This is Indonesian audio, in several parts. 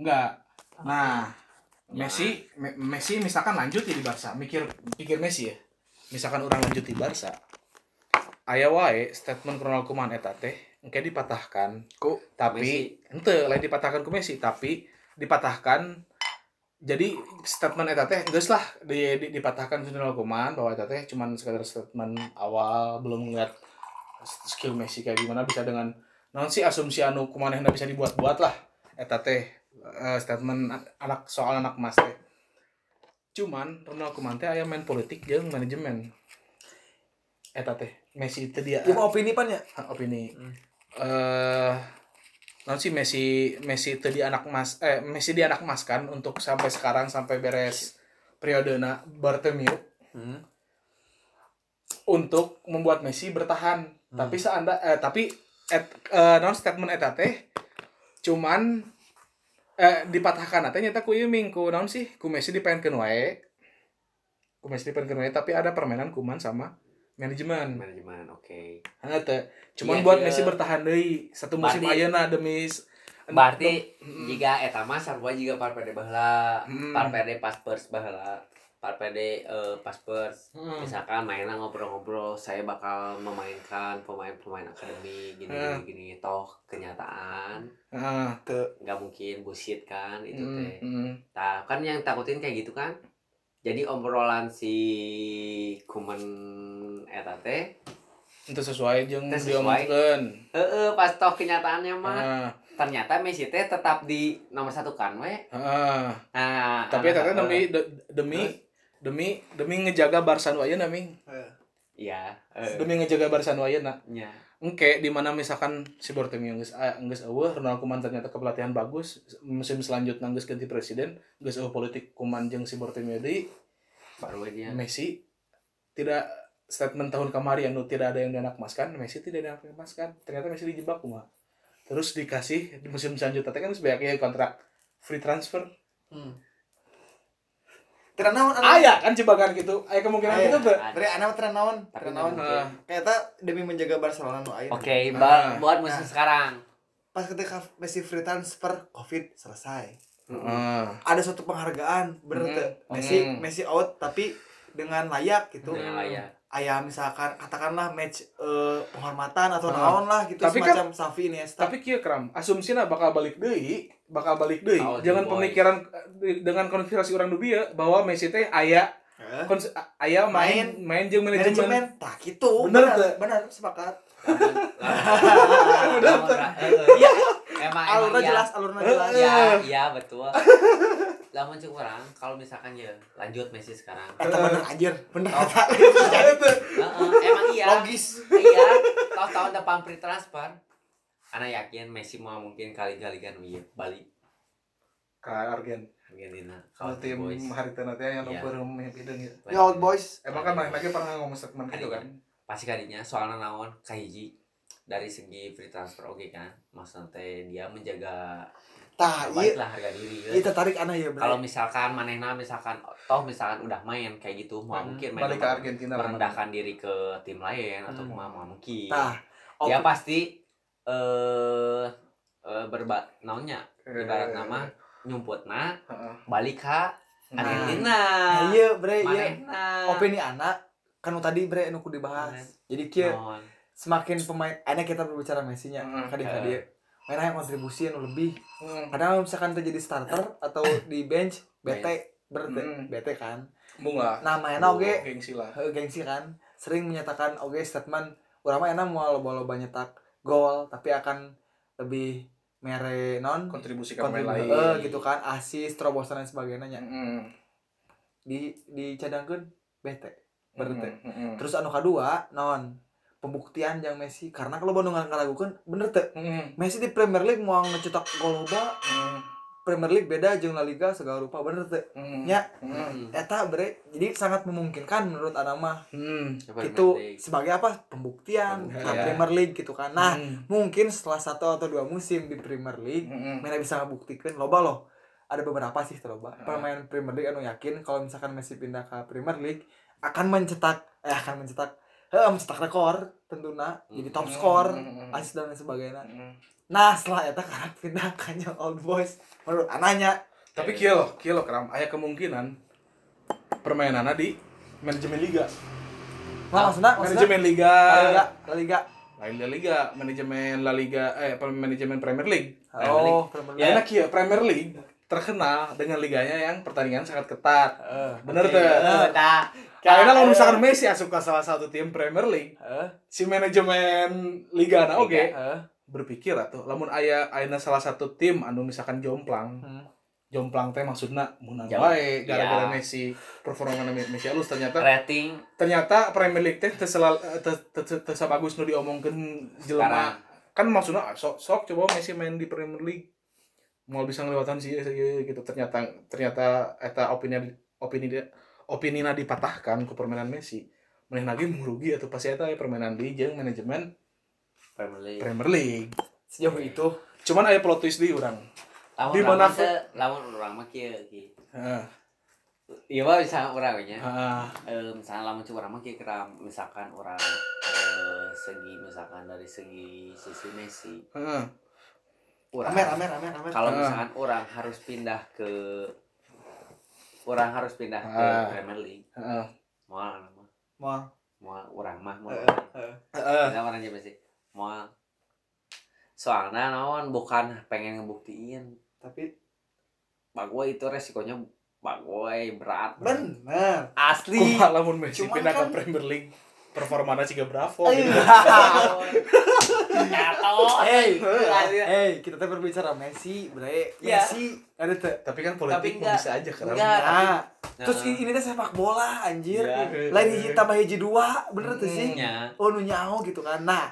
Enggak. Nah, Messi Me- Messi misalkan lanjut ya di Barca, mikir pikir Messi ya. Misalkan orang lanjut di Barca. Aya wae statement Ronald Koeman eta teh engke dipatahkan ku tapi ente lain dipatahkan ke Messi tapi dipatahkan jadi statement eta teh geus lah di, di- dipatahkan ke Ronald Koeman bahwa eta teh cuman sekadar statement awal belum ngeliat skill Messi kayak gimana bisa dengan non sih asumsi anu kumanehna bisa dibuat-buat lah eta teh eh, statement an- anak soal anak emas teh. Cuman Ronald Koeman teh aya main politik jeung manajemen. Eta teh Messi teh dia. Opini pan ya? Opini. Hmm. eh non sih Messi Messi itu di anak emas eh Messi di anak emas kan untuk sampai sekarang sampai beres periode na Bartomeu. Hmm. untuk membuat Messi bertahan. Hmm. tapi seanda eh tapi et, eh, non statement eta teh? Cuman eh dipatahkan teh nyata ku ieu ming ku naon sih ku Messi dipengenkeun wae ku Messi dipengenkeun wae tapi ada permainan kuman sama manajemen manajemen oke Hanya teh cuman Iya, buat iya. Messi bertahan deui satu musim ayeuna demi berarti Mm. jika eta mah sarua juga parpede baheula Mm. parpede pas pers baheula parpede eh, pas pers Hmm. misalkan mainan ngobrol-ngobrol saya bakal memainkan pemain-pemain akademi gini Hmm. gini, toh kenyataan Ah, nggak mungkin bullshit kan itu mm, teh mm. Nah, kan yang takutin kayak gitu kan. Jadi obrolan si Kuman eta teh, itu sesuai jeung sesuai. diomongkeun heeh pas toh kenyataannya mah ah, ternyata Messi teh tetap di nomor satu kan we. ah. Nah, tapi teh demi de- demi demi ngejaga Barca nu ayeuna ming Iya, eh, demi ngejaga Barca nu ayeuna nya. engke di mana misalkan si Bartomeu geus ah, geus eueuh Ronald Koeman ternyata kepelatihan bagus musim selanjutnya geus ganti presiden geus eueuh politik Koeman jeung si Bartomeu deui baru dia. Messi. Tidak statement tahun kemarin nu tidak ada yang dianakmaskan Messi tidak dianakmaskan. Ternyata Messi dijebak kumaha. Terus dikasih di musim selanjutnya teh kan sebagai kontrak free transfer. Hmm. Tren naon anu? aya kan jebakan gitu aya kemungkinan Aya. gitu tuh Bere anak tren naon? Tapi Tren naon? Kayaknya demi menjaga Barcelona nu aya. Oke, Ah. ba- buat musim Nah. sekarang. Pas ketika Messi free transfer, Covid selesai. Heeh. Ada suatu penghargaan, bener teu? Messi Hmm. Messi out tapi dengan layak gitu. Dengan layak. Aya misalkan katakanlah match eh, penghormatan atau Ah. naon lah gitu Tapi kan- semacam Xavi Iniesta. tapi kieu kram asumsina bakal balik deui bakal balik deui Oh, jangan boy. pemikiran eh, dengan konspirasi orang nu bieu bahwa Messi teh aya Eh, kons- aya main main jeung manajemen manajemen tak gitu. Bener Bener, teu? bener, sepakat. Eh, Iya, Emang alurnya iya. jelas, alurnya jelas. Iya, iya betul. Lamun cek orang kalau misalkan ya lanjut Messi sekarang. Eh, bener anjir, bener. Oh. Itu. Heeh, emang iya. Logis. iya tahun tahun depan free transfer Ana yakin Messi mau mungkin kali kali kan iya balik ka Argen Argentina kalau kalau tim hari teh nanti yang Iya. nomor hideung gitu Ya old boys. emang kan main lagi pernah ngomong statement gitu kan pasti kadinya soalnya naon kahiji dari segi free transfer oke kan maksudnya dia menjaga Tah, iya. lah harga diri kan. Iya tertarik aneh ya, kalau misalkan manehna misalkan toh misalkan udah main kayak gitu mau Hmm, mungkin main balik ke Argentina merendahkan diri ke tim lain atau Hmm. mau mau mungkin Tah, dia op- pasti eh eh berba naonnya Eh, ibarat nama nyumputna heeh. balik ke Nah, Argentina Nah, iya, Bre, iya. Opini anak kan tadi bre nu ku dibahas. Bener. Jadi Naon. Semakin pemain enak kita berbicara Messi-nya Hmm, kadi eh. kadi main yang kontribusi anu lebih. Hmm. Kadang misalkan terjadi starter atau di bench bete berarti Hmm. bete kan. Bung lah Nah, mainna oge gengsi lah heuh, gengsi kan sering menyatakan oge statement urang mah enak mau loba-loba nyetak gol tapi akan lebih mere non kontribusi ke pemain kontribusi lain eh, gitu kan asis terobosan dan sebagainya nya. Heeh. di dicadangkeun bete berarti Heeh. terus anu kedua non pembuktian yang Messi karena kalau Bandung ngaragukan bener teh Heeh. Messi di Premier League mau ngecetak gol loba Heeh. Premier League beda jeung La Liga segala rupa bener teh Heeh. Ya. Hmm. eta bre jadi sangat memungkinkan menurut anak mah. Premier itu sebagai apa pembuktian Pembuktian. ke Premier League gitu kan nah Hmm. mungkin setelah satu atau dua musim di Premier League Heeh. Mena bisa ngebuktikan loba loh ada beberapa sih loba Ah. pemain Premier League anu yakin kalau misalkan Messi pindah ke Premier League akan mencetak eh akan mencetak eh mencetak rekor tentunya jadi top score Hmm. asis dan lain sebagainya Heeh. nah setelah eta karak pindah ka Young Old Boys menurut anaknya Tapi kieu loh, kieu loh keram aya kemungkinan permainanna di manajemen liga. nah maksudnya maksudnya Manajemen liga. La Liga Liga Lain La Liga, manajemen La Liga eh manajemen Premier League. oh Premier Ya, League. enak ya Premier League terkenal dengan liganya yang pertandingan sangat ketat. Heeh. Bener Oke, tuh. eh, nah, Karena kalau misalkan Messi asup ke salah satu tim Premier League, Heeh. si manajemen liga na oke Heeh. berpikir atuh lamun aya aya salah satu tim anu misalkan jomplang Hmm. jomplang teh maksudna munang Jauh. wae gara-gara Iya. Messi performa Messi halus ternyata rating ternyata Premier League teh teu selal- teu teu- teu- teu sabagus nu diomongkeun jelema kan maksudnya ah, sok sok coba Messi main di Premier League mau bisa ngelewatan sih gitu ternyata ternyata eta opini opini dia opini na dipatahkan ke permainan Messi. Main lagi merugi atau pasti eta aya permainan di jeung manajemen Premier League. Premier League. Sejauh itu. Cuman aya plot twist di orang lamun Di mana lamun urang mah kieu kieu Heeh. Iya mah bisa urang we nya. Heeh. Eh, misalnya lamun cuma urang mah kieu kira misalkan orang eh, segi misalkan dari segi sisi Messi. Heeh. urang. Amer amer amer amer. Kalau misalkan orang harus pindah ke orang harus pindah ke Ah. Premier League Heeh. mau nama mau mau orang mah mau Heeh, heeh. Heeh. kita orang aja sih mau soalnya naon bukan pengen ngebuktiin tapi bagua itu resikonya bagua berat bener asli Kumaha lamun Messi pindah ke kan- Premier League performana juga bravo Ayo. gitu. Hey, hey, kita teh berbicara Messi, bre. Iya. Messi ada teh. Tapi kan Tapi politik enggak. bisa aja kan. Enggak. Nah, Nah, terus ini ini teh sepak bola anjir. Iya. Lain hiji tambah hiji dua, bener tuh sih. nya. Oh nu nyaho gitu kan. Nah,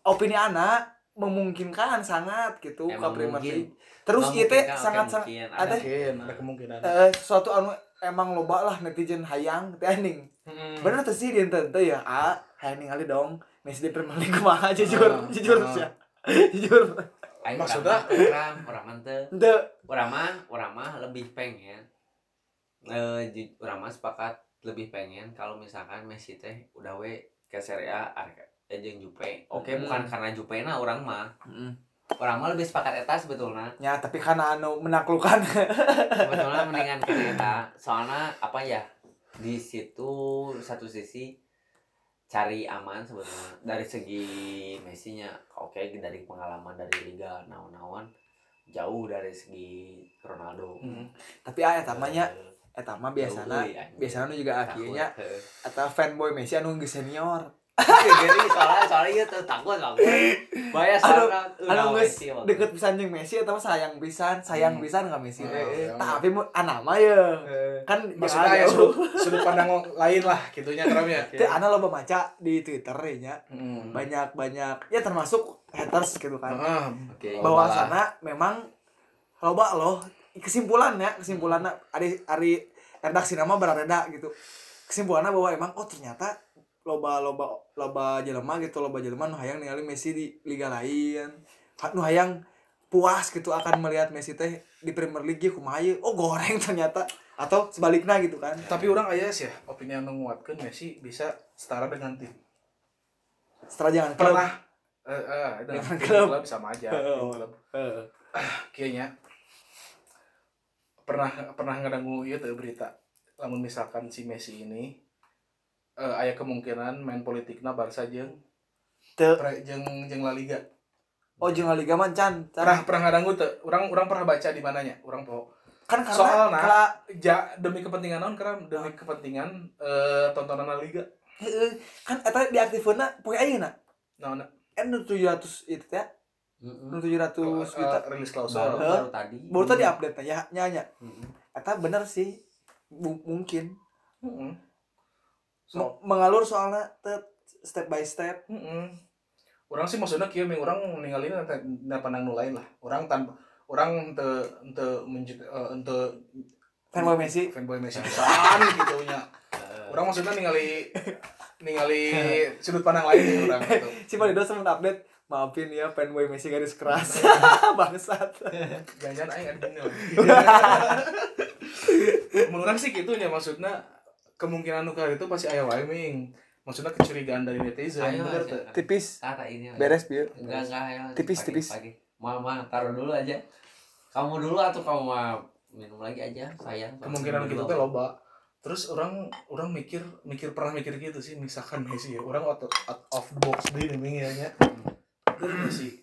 opini anak memungkinkan sangat gitu ke Emang Premier. League. Terus ieu teh sangat-sangat mungkin. ada Mungkin ada kemungkinan. eh suatu anu emang loba lah netizen hayang teh anjing. Hmm. Bener tuh sih dia teu ya. Ah, hayang ningali dong Messi di Premier League kumaha jujur, Ah, jujur ah. sih. Jujur. Ayo Maksudnya- orang orang mah teu Teu orang mah orang mah lebih pengen eh orang mah sepakat lebih pengen kalau misalkan Messi teh udah we ke Serie A arek eh, jeung Jupe. Oke, Hmm. bukan karena Jupe na orang mah. Orang mah lebih sepakat eta sebetulnya. Ya, tapi karena anu menaklukkan. Sebetulnya mendingan ke eta. Soalnya apa ya? Di situ satu sisi cari aman sebetulnya dari segi Messi-nya oke dari pengalaman dari liga naon-naon jauh dari segi Ronaldo. Hmm. tapi ah eta mah nya Eh, eta mah biasana jauh, anjing. biasana nu juga akhirnya eta fanboy Messi anu senior. Jadi soalnya soalnya itu takut aku. Bahaya soalnya Anu geus deket pisan jeung Messi mah sayang pisan, sayang Hmm. pisan ka Messi Oh, teh. iya. Tapi mu anak mah ya kan Maksudnya ya sudut, sudut pandang lain lah gitunya keram ya. Teh ana loba maca di Twitter nya Hmm. banyak-banyak ya termasuk haters gitu kan. Heeh. Oke. bahwasana memang loba loh kesimpulannya kesimpulannya ari ari redaksi nama berada gitu kesimpulannya bahwa emang oh ternyata loba loba loba jelema gitu loba jelema nu hayang ningali Messi di liga lain nu hayang puas gitu akan melihat Messi teh di Premier League ya kumaha oh goreng ternyata atau sebaliknya gitu kan Tapi orang aya sih ya opini yang menguatkan Messi bisa setara dengan tim. setelah jangan. Pernah eh eh itu Dengan klub. klub sama aja. Oh. klub. Heeh. Kayaknya pernah pernah ngedangu ieu teu berita lamun misalkan si Messi ini eh aya kemungkinan main politikna Barca jeung Teu. pre- jeung jeung La Liga. oh jeung liga mancan Pernah pernah ngadangu teu? Urang urang pernah baca di mananya? Urang poho. kan karena Soalna- kela- Ja, demi kepentingan naon karena demi kepentingan eh tontonan La Liga. Heeh, kan eta diaktifeunna poe ayeuna Naon kan nu 700 itu teh Mm-mm. nu 700 juta eh, rilis klausul. baru baru tadi. baru tadi update ya nyanya Mm-mm. eta bener sih mungkin Heeh. M- mengalur soalnya te- step by step Heeh. Orang sih maksudnya kieu ming urang ninggalin na pandang nu lain lah. Orang tanpa orang teu teu menjut eh, teu fanboy Messi fanboy Messi pisan gitu nya. Orang maksudnya ningali ningali sudut pandang lain nih orang gitu. si Malido sempat update maafin ya fanboy Messi garis keras bangsat Jangan-jangan aing ada lagi. Menurut orang sih gitu nya maksudnya kemungkinan nu itu pasti aya wae ming. Maksudnya kecurigaan dari netizen Ayo bener tipis ini. beres bieu Enggak enggak ayo. Tipis, Pagi, tipis. pagi. Mama taruh dulu aja. Kamu dulu atau kamu mau minum lagi aja, sayang. kemungkinan gitu dulu. teh loba terus orang orang mikir mikir pernah mikir gitu sih misalkan Messi ya orang out, out of the box deh nih ya kan Messi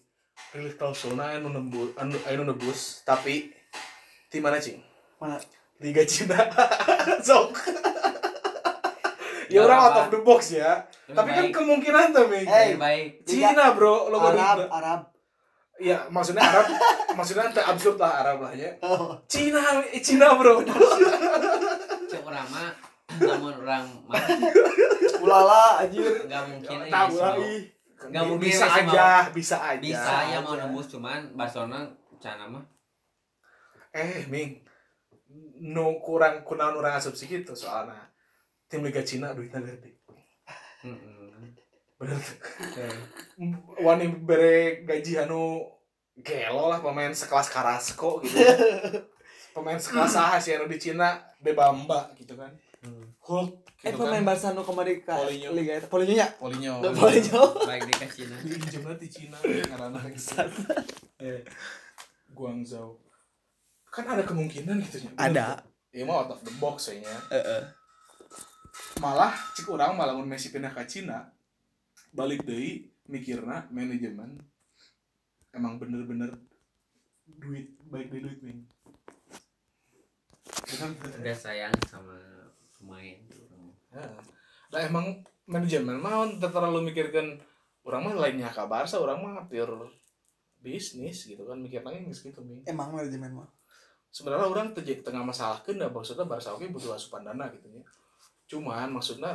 rilis klausulna anu nembus anu anu nebus tapi tim mana cing Mana? Liga Cina sok ya orang out of the box ya. Lebih tapi kan baik, kemungkinan tuh Ming Eh, lebih baik. Cina bro lo Arab Arab. Ya maksudnya Arab. Maksudnya absurd lah Arab lah ya. Oh. Cina eh, Cina bro. Cek orang mah, namun orang mah. Ulala anjir. Nggak mungkin ih. Nggak mungkin bisa Messi aja bisa aja. Bisa ya mau aja. nembus cuman Barcelona cana mah. Eh Ming no kurang kurang orang asumsi gitu soalnya tim Liga Cina duitnya gede Mm-mm. bener. Tuh wani bere gaji anu gelo lah pemain sekelas Carrasco gitu. Pemain sekelas saha sih anu di Cina Bebamba gitu kan. Hulk eh gitu pemain kan. Barca nu kemarin ka Paulinho. Liga eta Paulinho nya Polinyo. Paulinho baik dikasih nah. di Cina di Cina karena eh Guangzhou. Kan ada kemungkinan gitu ya. Ada. Ya mau out of the box kayaknya. Heeh malah cik orang malah Messi pindah ke Cina balik deui mikirna manajemen emang bener-bener duit baik di duit nih kan? udah sayang sama pemain Ya. lah emang manajemen mah terlalu mikirkan orang mah lainnya ke Barca orang mah pure bisnis gitu kan mikirnya geus gitu nih emang manajemen mah? Sebenarnya orang tengah masalah kan maksudnya Barca oke butuh asupan dana gitu ya cuman maksudnya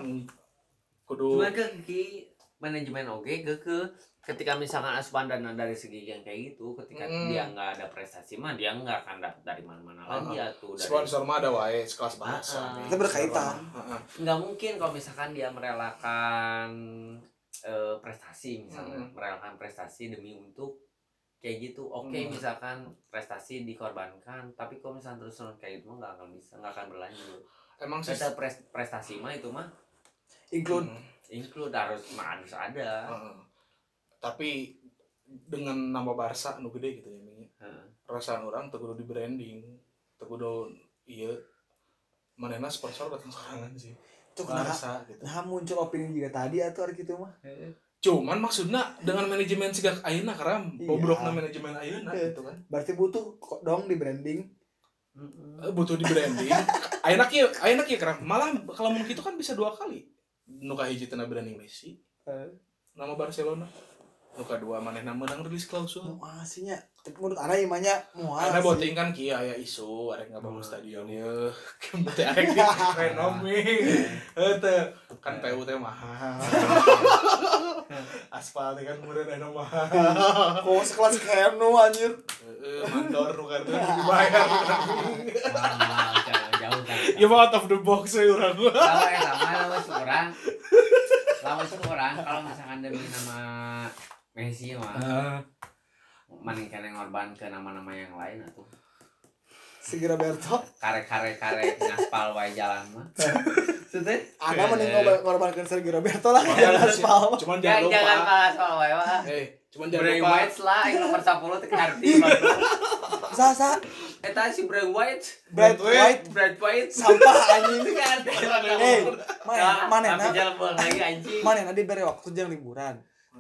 kudu Cuman ke ki manajemen oke ke ke ketika misalkan asupan dana dari segi yang kayak gitu ketika Mm. dia nggak ada prestasi mah dia nggak akan dapat dari mana-mana lagi atuh dari sponsor mah ada wae sekelas bahasa Ah, nih. Itu berkaitan. Heeh. nggak mungkin kalau misalkan dia merelakan eh, prestasi misalnya Mm. merelakan prestasi demi untuk kayak gitu oke Mm. misalkan prestasi dikorbankan tapi kalau misalkan terus kayak gitu mah nggak akan bisa nggak akan berlanjut emang sih pres- prestasi mah itu mah include Mm. include harus mah harus ada Heeh. tapi dengan nama Barca nu gede gitu ya Ming. Heeh. perasaan orang teu kudu di branding teu kudu ieu manehna sponsor datang sorangan sih itu kenapa Barca gitu nah muncul opini juga tadi atau gitu mah cuman maksudnya dengan manajemen sigak ayeuna karena Iya. bobrokna manajemen ayeuna Iya. gitu kan berarti butuh kok dong di branding. Eh, butuh di branding ayeuna kieu ayeuna kieu karena malah kalau mau gitu kan bisa dua kali nu kahiji teu na branding Messi Eh. nama Barcelona nu kadua manehna menang rilis klausul mau aslinya menurut ana imanya mau karena asli. voting kan kia aya isu arek ngabangun Hmm. stadion. Ya teh arek di renomi teh kan PU teh mahal. Aspal kan kemudian aya mahal. Kok sekelas kayak nu anjir Heeh, mandor nu kan dibayar. Jauh jauh kan. ya mau out of the box we urang Kalau yang sama lama seorang, lama seorang kalau misalkan demi nama Messi mah, mending kena ngorban ke nama-nama yang lain atau segera Berto kare kare kare ngaspal wae jalan mah. Sudah? ana mending ngorbankan Sergio Roberto lah Makanya jangan sih. spal cuman jangan Jangan jangan lupa kalah soal wae mah. eh cuman jangan Bray lupa White lah yang nomor 10 teh arti bro. sa sa Eta si Bray White, Brad White Brad White. sampah anjing kan. eh mana mana Tapi jalan lagi anjing. mana nanti beri waktu jang liburan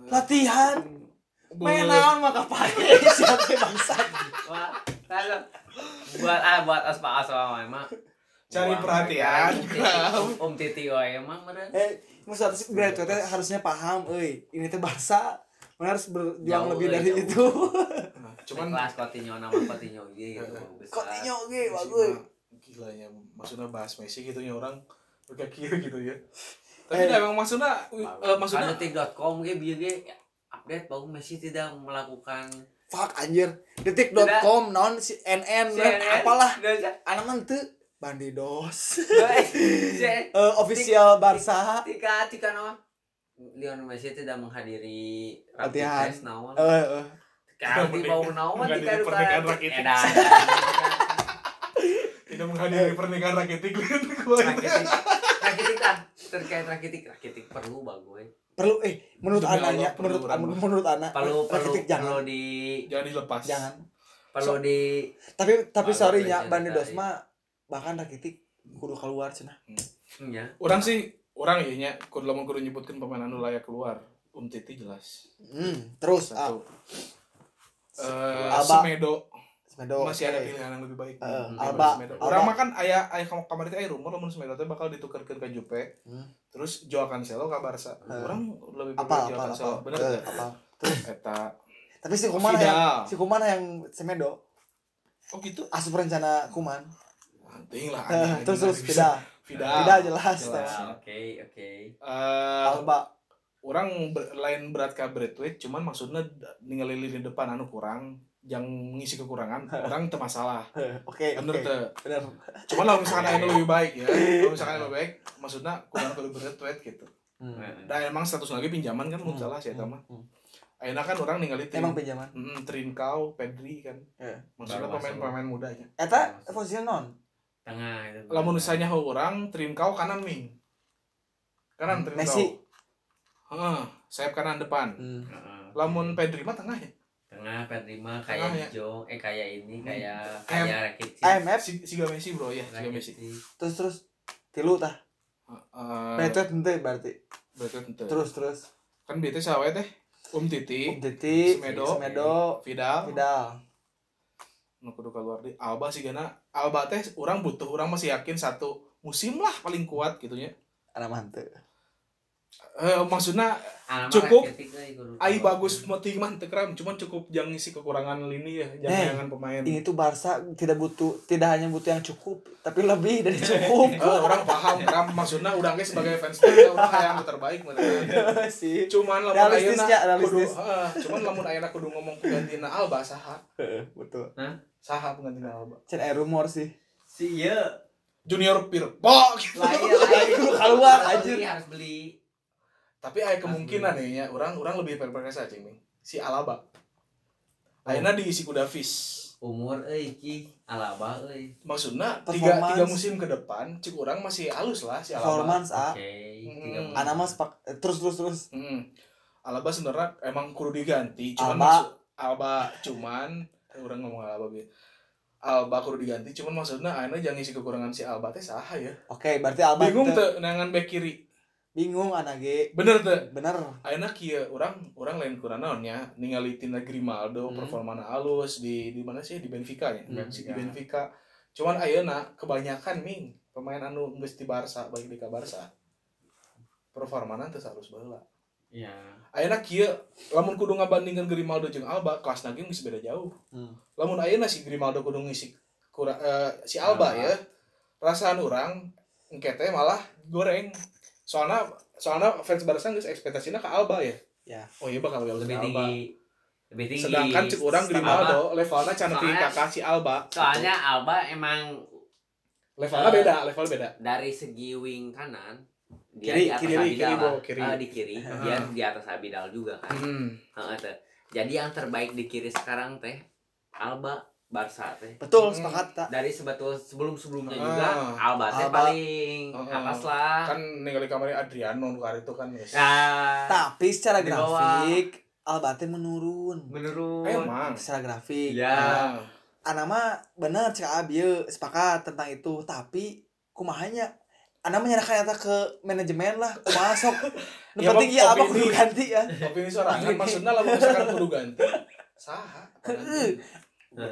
latihan main naon maka pakai siapa bangsat? Wah, lalu buat ah buat aspa aspa emang Cari perhatian. Om, Titi wae emang meren. eh maksud harus teh harusnya paham euy. Ini teh Barca mana harus berjuang Jauh, lebih dari jauh. itu. Nah, cuman kelas Coutinho nama Coutinho gitu ge Messi bagus. mah gilanya maksudnya bahas Messi gitu ya orang kira gitu ya. Eh. tapi dah emang maksudnya eh, maksudnya Ada tik.com ge bieu ge update bahwa Messi tidak melakukan fuck anjir detik.com non si NN CNN. apalah anak mente bandidos Eh, official Barca Tika tika naon? Lionel Messi tidak menghadiri Latihan. naon. eh eh. Kalau di bau naon Menghadiri tika pernikahan rakitic. Edan. tidak menghadiri pernikahan Rakitic. Rakitic kan terkait rakitic rakitic perlu bagus. Perlu eh menurut anaknya menurut orang. menurut anak. Perlu perlu jangan. perlu di jangan dilepas. Jangan. Perlu di tapi tapi sorry nya presiden Bandi. Dosma bahkan Rakitic kudu keluar cenah ya orang sih orang ya nya kudu lamun kudu nyebutkan pemain anu layak keluar. Um Titi jelas. Hmm, terus ah, satu. Eh, Alba. Semedo Semedo masih ada pilihan yang lebih baik Eh, daripada Alba, Semedo. Alba. orang makan ayah ayah kamu kamar itu ayah rumor lamun Semedo teh bakal ditukarkeun ke Jupe. Hmm. terus Joao Cancelo ke Barca. Eh. orang lebih apa Joao apa Cancelo. apa bener Eh, teh? apa eta. Tapi si Kuman yang si Kuman yang Semedo oh gitu? Asup rencana Kuman. Penting lah Eh, anjing, terus terus Vidal Vida jelas oke oke. Eh, Alba. orang ber- lain berat ke Braithwaite cuman maksudnya ningali lini depan anu kurang yang mengisi kekurangan orang itu masalah. Oke bener oke. teh bener cuman kalau misalkan anu lebih baik ya kalau misalkan anu lebih baik maksudnya kurang ke Braithwaite gitu. Hmm. dan emang status lagi pinjaman kan Hmm, salah sih hmm, mah hmm. Kan orang ningali Trin, emang pinjaman? Mm, Trincao, Pedri kan. Iya. maksudnya pemain-pemain muda ya eta posisi non? Tengah itu. Lamun misalnya orang Trincao kanan wing kanan Trincao Messi. Heeh, sayap kanan depan. Hmm. Heeh. lamun Pedri mah tengah ya tengah Perlima Tengah kayak ya. Jo eh kayak ini Hmm. kayak Kayak kayak Rakitic AMF si Siga Messi bro ya Siga Messi. Terus terus tilu tah. Heeh, Betet ente berarti. Berarti ente. terus terus. Kan bete sawe teh Um Titi Um Titi Semedo. Semedo Vidal. Vidal. Nu kudu keluar di Alba sih gana Alba teh orang butuh orang masih yakin satu musim lah paling kuat gitu nya anak mantep eh maksudnya mah Cukup. Kudu ai bagus mau mah teu kram cuman cukup jangan ngisi kekurangan lini ya Eh, jangan pemain. ini tuh Barca tidak butuh tidak hanya butuh yang cukup tapi lebih dari cukup. Eh, orang paham kram maksudnya udah ge sebagai fans Barca orang yang terbaik sih cuman lamun Realistisnya, ayeuna kudu realistis. heeh, cuman lamun ayeuna kudu ngomong penggantina Alba saha? Betul. Saha penggantina Alba cen air rumor sih. Si iya. Junior Pirpo. Lah iya lah iya. Keluar, beli, harus beli tapi ada kemungkinan nih ya orang orang lebih percaya cing Ming. si Alaba. Ayeuna diisi ku Davis umur euy ki alaba euy maksudnya tiga tiga musim ke depan cik orang masih halus lah si Alaba. Performance oke ah tiga Hmm. anak mas pak eh, terus terus terus. Hmm. Alaba sebenarnya emang kudu diganti cuman Alba. maksud Alba cuman eh, orang ngomong Alba bi Alba kudu diganti cuman maksudnya Ayeuna jangan isi kekurangan si Alba teh saha ya? Oke berarti Alba bingung tuh nangan back kiri bingung anak ge. Bener tuh. Bener. Ayeuna kieu orang orang lain kurang naonnya ningali tina Grimaldo Hmm. performana halus di di mana sih? Di Benfica ya? Hmm, di ya. Benfica. Cuman ayeuna kebanyakan ming pemain anu geus di Barca baik di ka Barca performana teu halus baheula iya. Ayeuna kieu lamun kudu ngabandingkeun Grimaldo jeung Alba kelas nage geus beda jauh. Hmm. lamun ayeuna si Grimaldo kudu ngisi kura, eh, si Alba Alba. ya rasaan orang engke teh malah goreng soalnya soalnya fans Barca geus ekspektasina ke Alba ya Ya. oh iya bakal lebih ke Alba tinggi lebih tinggi sedangkan cek orang Grimaldo levelnya can nepi Soalnya- kakak si Alba soalnya Alba emang levelnya Eh, beda level beda dari segi wing kanan dia Kiri, di atas kiri, Abidal kiri, lah. kiri. Eh, di kiri Ah. dia di atas Abidal juga kan hmm. Jadi yang terbaik di kiri sekarang teh Alba Barca teh. Betul Hmm. sepakat tak dari sebetul sebelum sebelumnya Ah. juga Alba teh Alba. paling ah. atas lah. Kan ningali kamarnya Adriano nu kari itu kan guys nah tapi secara grafik Alba teh menurun. Menurun. Emang? Secara grafik. Ya. Ah. anak mah bener cek abieu sepakat tentang itu. Tapi kumahanya anak menyerahkan eta ke manajemen lah kumaha sok? Nu Ya, penting ya apa kudu ganti ya? opini sorangan maksudnya lamun misalkan kudu ganti. Saha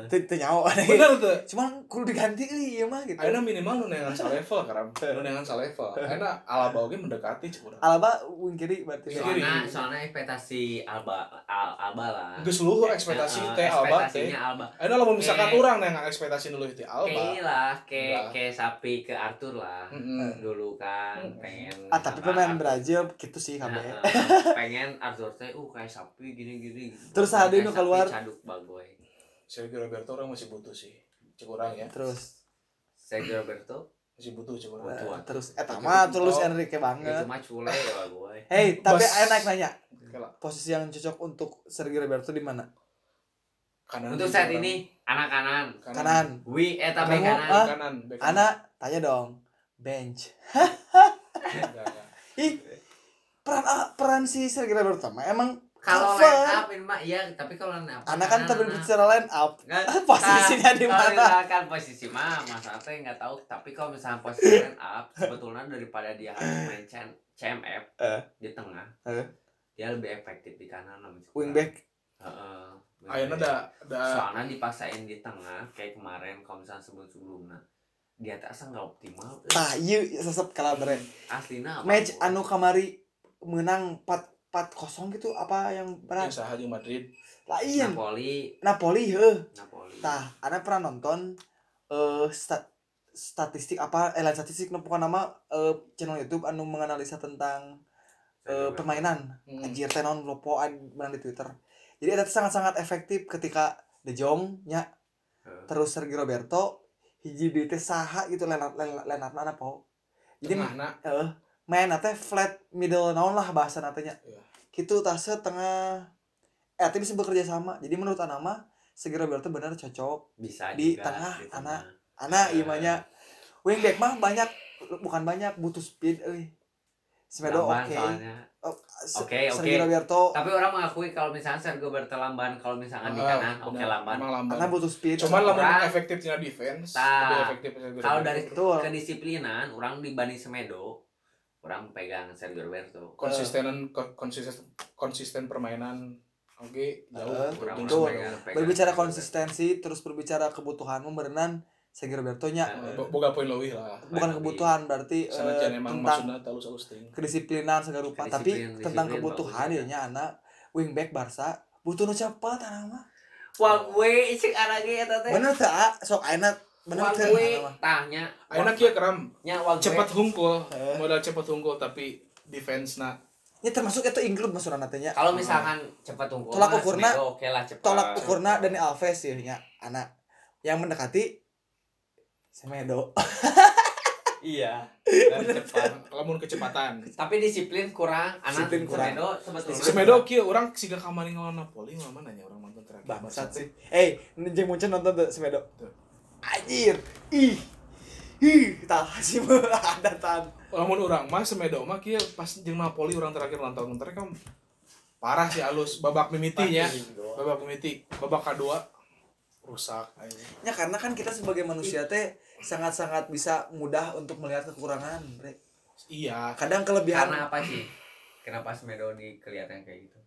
Teu teu nyawa. Bener tuh. Cuman kudu diganti euy ieu mah gitu. Ayeuna minimal nu neangan salevel karam nu neangan salevel Ayeuna Alaba oge mendekati urang. Alaba wing kiri berarti. Ya. soalnya soalnya ekspektasi Alba Al, Alba lah. Geus luhur ekspektasi Heeh, teh Alba teh. ekspektasinya Alba lamun misalkan urang neangan ekspektasi dulu itu Alba. Kayak lah kayak Enggak. kayak sapi ke Arthur lah. Dulu kan pengen ah tapi pemain. Brazil gitu sih kabeh Heeh, pengen Arthur teh uh kayak sapi gini gini Terus Hadi nu keluar. caduk bagoy Sergio Roberto orang masih butuh sih cek urang ya terus Sergio Roberto masih butuh cek urang Butuh. eh, terus eta mah tulus Enrique itu banget mah cule ya bagoy Hey, tapi Bos. enak nanya. Posisi yang cocok untuk Sergio Roberto di mana? kanan untuk saat ini anak kanan Kanan. wi eta Kamu, bek kanan ah? kanan kanan. Anak, tanya dong. Bench. Ih, peran ah, peran si Sergio Roberto mah emang Kalau line up ini mah iya, tapi kalau line up anak kan tapi bicara line up. Posisinya di kalau mana? misalkan posisi mah Mas Ate nggak tahu tapi kalau misalkan posisi line up sebetulnya daripada dia harus main CM CMF Eh. di tengah Eh. dia lebih efektif di kanan misalkan. wingback? Heeh. Ayeuna ada ada soalnya dipaksain di tengah kayak kemarin kalau misalnya sebelum sebelumnya. Dia tak asa nggak optimal. Tah ieu sesep kalah beren aslina apa? Match anu kamari menang 4 4 kosong gitu apa yang berat usaha di Madrid. lain Napoli. Napoli heuh Napoli. Tah ana pernah nonton eh stat statistik apa eh lain statistik pokoknya nama eh, channel YouTube anu menganalisa tentang eh, permainan. Hmm. anjir teh naon lopo menang di Twitter. Jadi itu sangat-sangat efektif ketika De Jong nya Heeh. terus Sergio Roberto hiji di teh saha gitu lenat lenat apa jadi Tengah, nak. eh main teh flat middle naon lah bahasa natanya Iya. gitu tase tengah eh tapi bisa bekerja sama jadi menurut Ana mah Sergio Roberto benar cocok bisa di juga tengah, di anak. tengah. Ana Eh. imanya wingback mah banyak bukan banyak butuh speed euy Semedo oke Lamban soalnya Oh, Oke, oke. Roberto tapi orang mengakui kalau misalnya Sergio Roberto lamban kalau misalkan di Ah, kanan oke benar. lamban lamban. Ana butuh speed Cuman lamun Orang- efektifnya defense, lebih efektif Sergio kalau dari kedisiplinan orang dibanding Semedo orang pegang Sergio Roberto konsistenan ko- konsisten konsisten permainan oke jauh. Eh, Kurang betul. pegang- pegang berbicara Sergio konsistensi terus berbicara kebutuhan berenang Sergio Roberto nya Bo- boga poin lebih lah. Bukan kebutuhan berarti emang tentang kedisiplinan segala rupa tapi tentang kebutuhan ya nya anak. Wingback Barca butuh nu cepat anak mah. Wah gue cek anaknya eta teh. bener tak? Sok ayeuna nya wah gue. cepat hungkul Eh. modal cepat hungkul tapi defense na ya termasuk itu include maksudna teh nya Kalau misalkan cepat unggul Tolak ukurna- oke lah cepat. tolak ukurna Dani Alves ya nya anak yang mendekati Semedo Iya. dan cepat lamun kecepatan Tapi disiplin kurang, anak Disiplin kurang. Semedo sebetulnya. Semedo kieu urang siga kamari ngelawan Napoli mah mana nya urang nonton terakhir bangsat sih eh ini jeung muncul nonton tuh Semedo Tuh. Anjir. Ih. Ih tah sih ada tan lamun urang mah Semedo mah kieu pas jeung Napoli urang terakhir nonton mereka parah sih alus babak mimitinya babak mimiti babak kedua. Rusak ya karena kan kita sebagai manusia teh sangat-sangat bisa mudah untuk melihat kekurangan bre. iya. Kadang kelebihan Karena apa sih? Kenapa Semedo di kelihatan kayak gitu?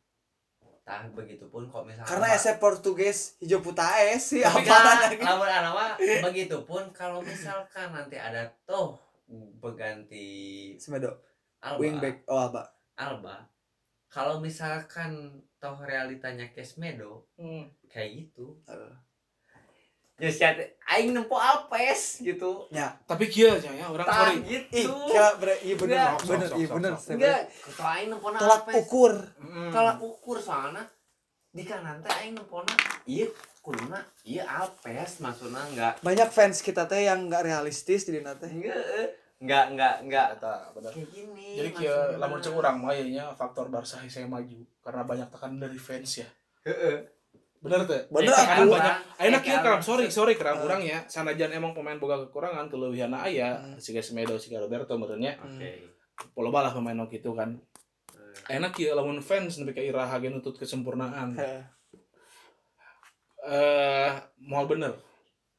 Tah begitu pun kalau misalkan karena ese Portugis hijau putaes sih apa lagi? lamun anak mah begitu pun kalau misalkan nanti ada toh berganti Semedo. Alba. Wingback oh apa Alba. Kalau misalkan toh realitanya Kesmedo Hmm. kayak gitu. Eh. Ya siat aing nempo Alpes gitu. Ya tapi kieu nya ya urang tah sorry. gitu. Iya bener Enggak. bener sok, iya bener enggak kalau aing nempo tolak Alpes ukur. Mm. tolak ukur soalnya. Di kanan teh aing nempona iya kuduna iya Alpes maksudnya enggak banyak fans kita teh yang nggak realistis di dina teh. Enggak enggak enggak enggak Eta bener. kayak gini Jadi kieu maksudna. lamun cek urang mah nya faktor Barca saya maju. Karena banyak tekanan dari fans ya. Heeh. Bener teh? bener Eh, Tekanan aku banyak. Ayeuna Eh, keram, sorry sorry keram Eh. urang ya. Sanajan emang pemain boga kekurangan kelebihan aya Hmm. siga Semedo siga Roberto meureunnya. oke Loba lah pemain nu kitu kan. Eh, Ayeuna kieu lamun fans nepi ka iraha ge nutut kesempurnaan. Eh moal bener.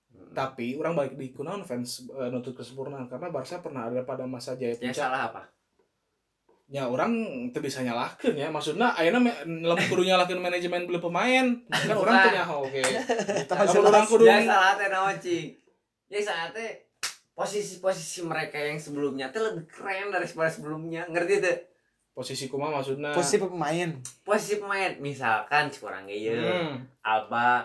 mm. Tapi orang balik di kunaon fans eh, nutut kesempurnaan karena Barca pernah ada pada masa jaya yang puncak. salah apa Ya orang teu bisa nyalahkeun ya. Maksudna ayeuna me- lamun kudu nyalahkeun manajemen beli pemain. Kan orang teu nyaho oke. Jelas. orang kudu ya salah teh naon cing ya salah teh posisi-posisi mereka yang sebelumnya teh lebih keren daripada sebelumnya ngerti tuh posisi kumaha maksudna? posisi pemain posisi pemain misalkan kurang ya Hmm. Alba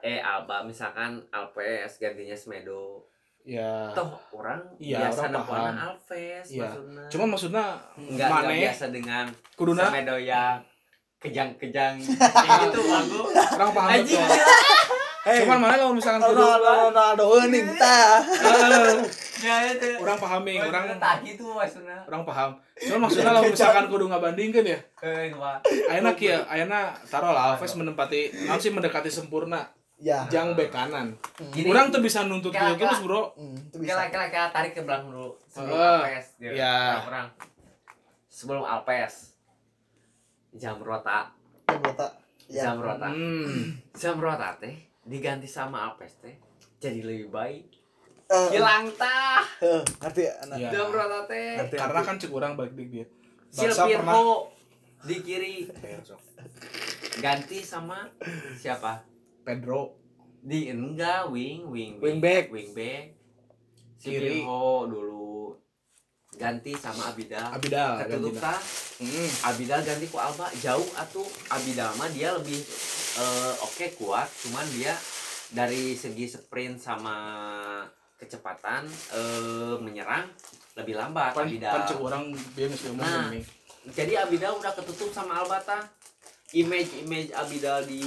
eh Alba misalkan Alves gantinya Semedo Ya. toh orang Iya, biasa orang paham. Alves Iya. maksudnya. Cuma maksudnya enggak enggak Mane biasa dengan kuduna? Semedo yang kejang-kejang gitu aku orang paham anjing betul. Hei, Cuman mana kalau misalkan kudu Ronaldo euning tah Eh, ya itu. Orang pahami, orang tak gitu maksudnya. Orang paham. Cuman maksudnya kalau misalkan kudu ngabandingkeun ya. eh wah. Ayeuna kieu, ayeuna taruhlah Alves menempati naon sih mendekati sempurna ya. Jang bek kanan. Gini, Orang tuh bisa nuntut Kela- terus, Bro. Hmm, itu bisa. kela kela kela tarik ke belakang dulu. Sebelum Eh, Alpes orang sebelum Alpes. Jamrota Jamrota. Ya. Jamrota Hmm. Jamrota teh. Diganti sama Alves teh. Jadi lebih baik. Eh, hilang tah. Eh, ngerti ya anak. Iya. Jamrota teh. Ngerti, Karena kan cek orang balik di dia. Barca pernah. Silvio di kiri. Ganti sama siapa Pedro di enggak wing wing Wingback. wing back Kiri. Silvio dulu ganti sama Abidal Abidal tah Hmm. Abidal ganti ku Alba jauh atuh Abidal mah dia lebih eh, oke kuat cuman dia dari segi sprint sama kecepatan eh, menyerang lebih lambat Pan, Abidal pan cek orang dia Nah. ini. jadi Abidal udah ketutup sama Alba tah image image Abidal di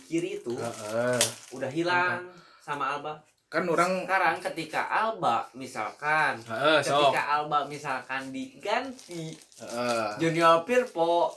kiri itu Heeh. udah hilang sama Alba Kan orang sekarang ketika Alba misalkan heeh sok. ketika Alba misalkan diganti Heeh. Junior Firpo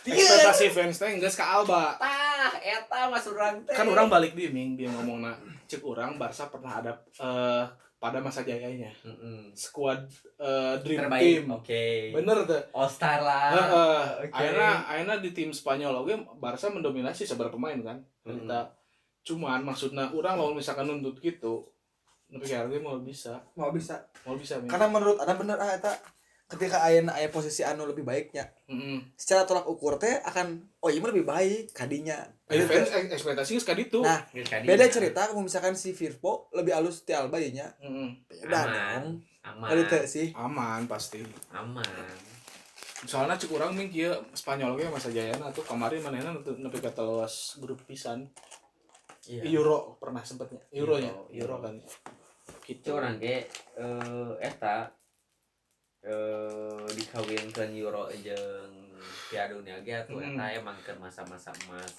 Ekspektasi fans teh geus ka Alba. tah eta mas urang teh Kan orang balik di Ming dia ngomongna cek orang Barca pernah ada eh, pada masa jayanya Mm-mm. skuad eh, dream terbaik team. oke Bener tuh. All Star lah Heeh. oke. Akhirnya akhirnya di tim Spanyol oke Barca mendominasi seberapa pemain kan. Mm-mm. Kita cuman maksudnya orang lawan misalkan nuntut gitu tapi kayak mau bisa Mau bisa. mau bisa. Karena menurut ada bener ah eta ketika aya aya posisi anu lebih baiknya Mm-mm. secara tolak ukur teh akan oh iya lebih baik kadinya fans ek- ekspektasinya sekali itu. Nah, kadinya. beda cerita kalau misalkan si Firpo lebih halus ti Alba ieu nya Mm-mm. beda Aman. dong aman sih Aman pasti. aman Soalnya cek orang ming kieu Spanyol ge masa jayana tuh kemarin manehna nepi ka teluas grup pisan. iya Euro pernah sempetnya. Euronya, Euro, Euro Euro. kan. itu Gitu. orang ge eh eta eh dikawinkeun Euro jeung Piala Dunia ge atuh eta emang ke masa-masa emas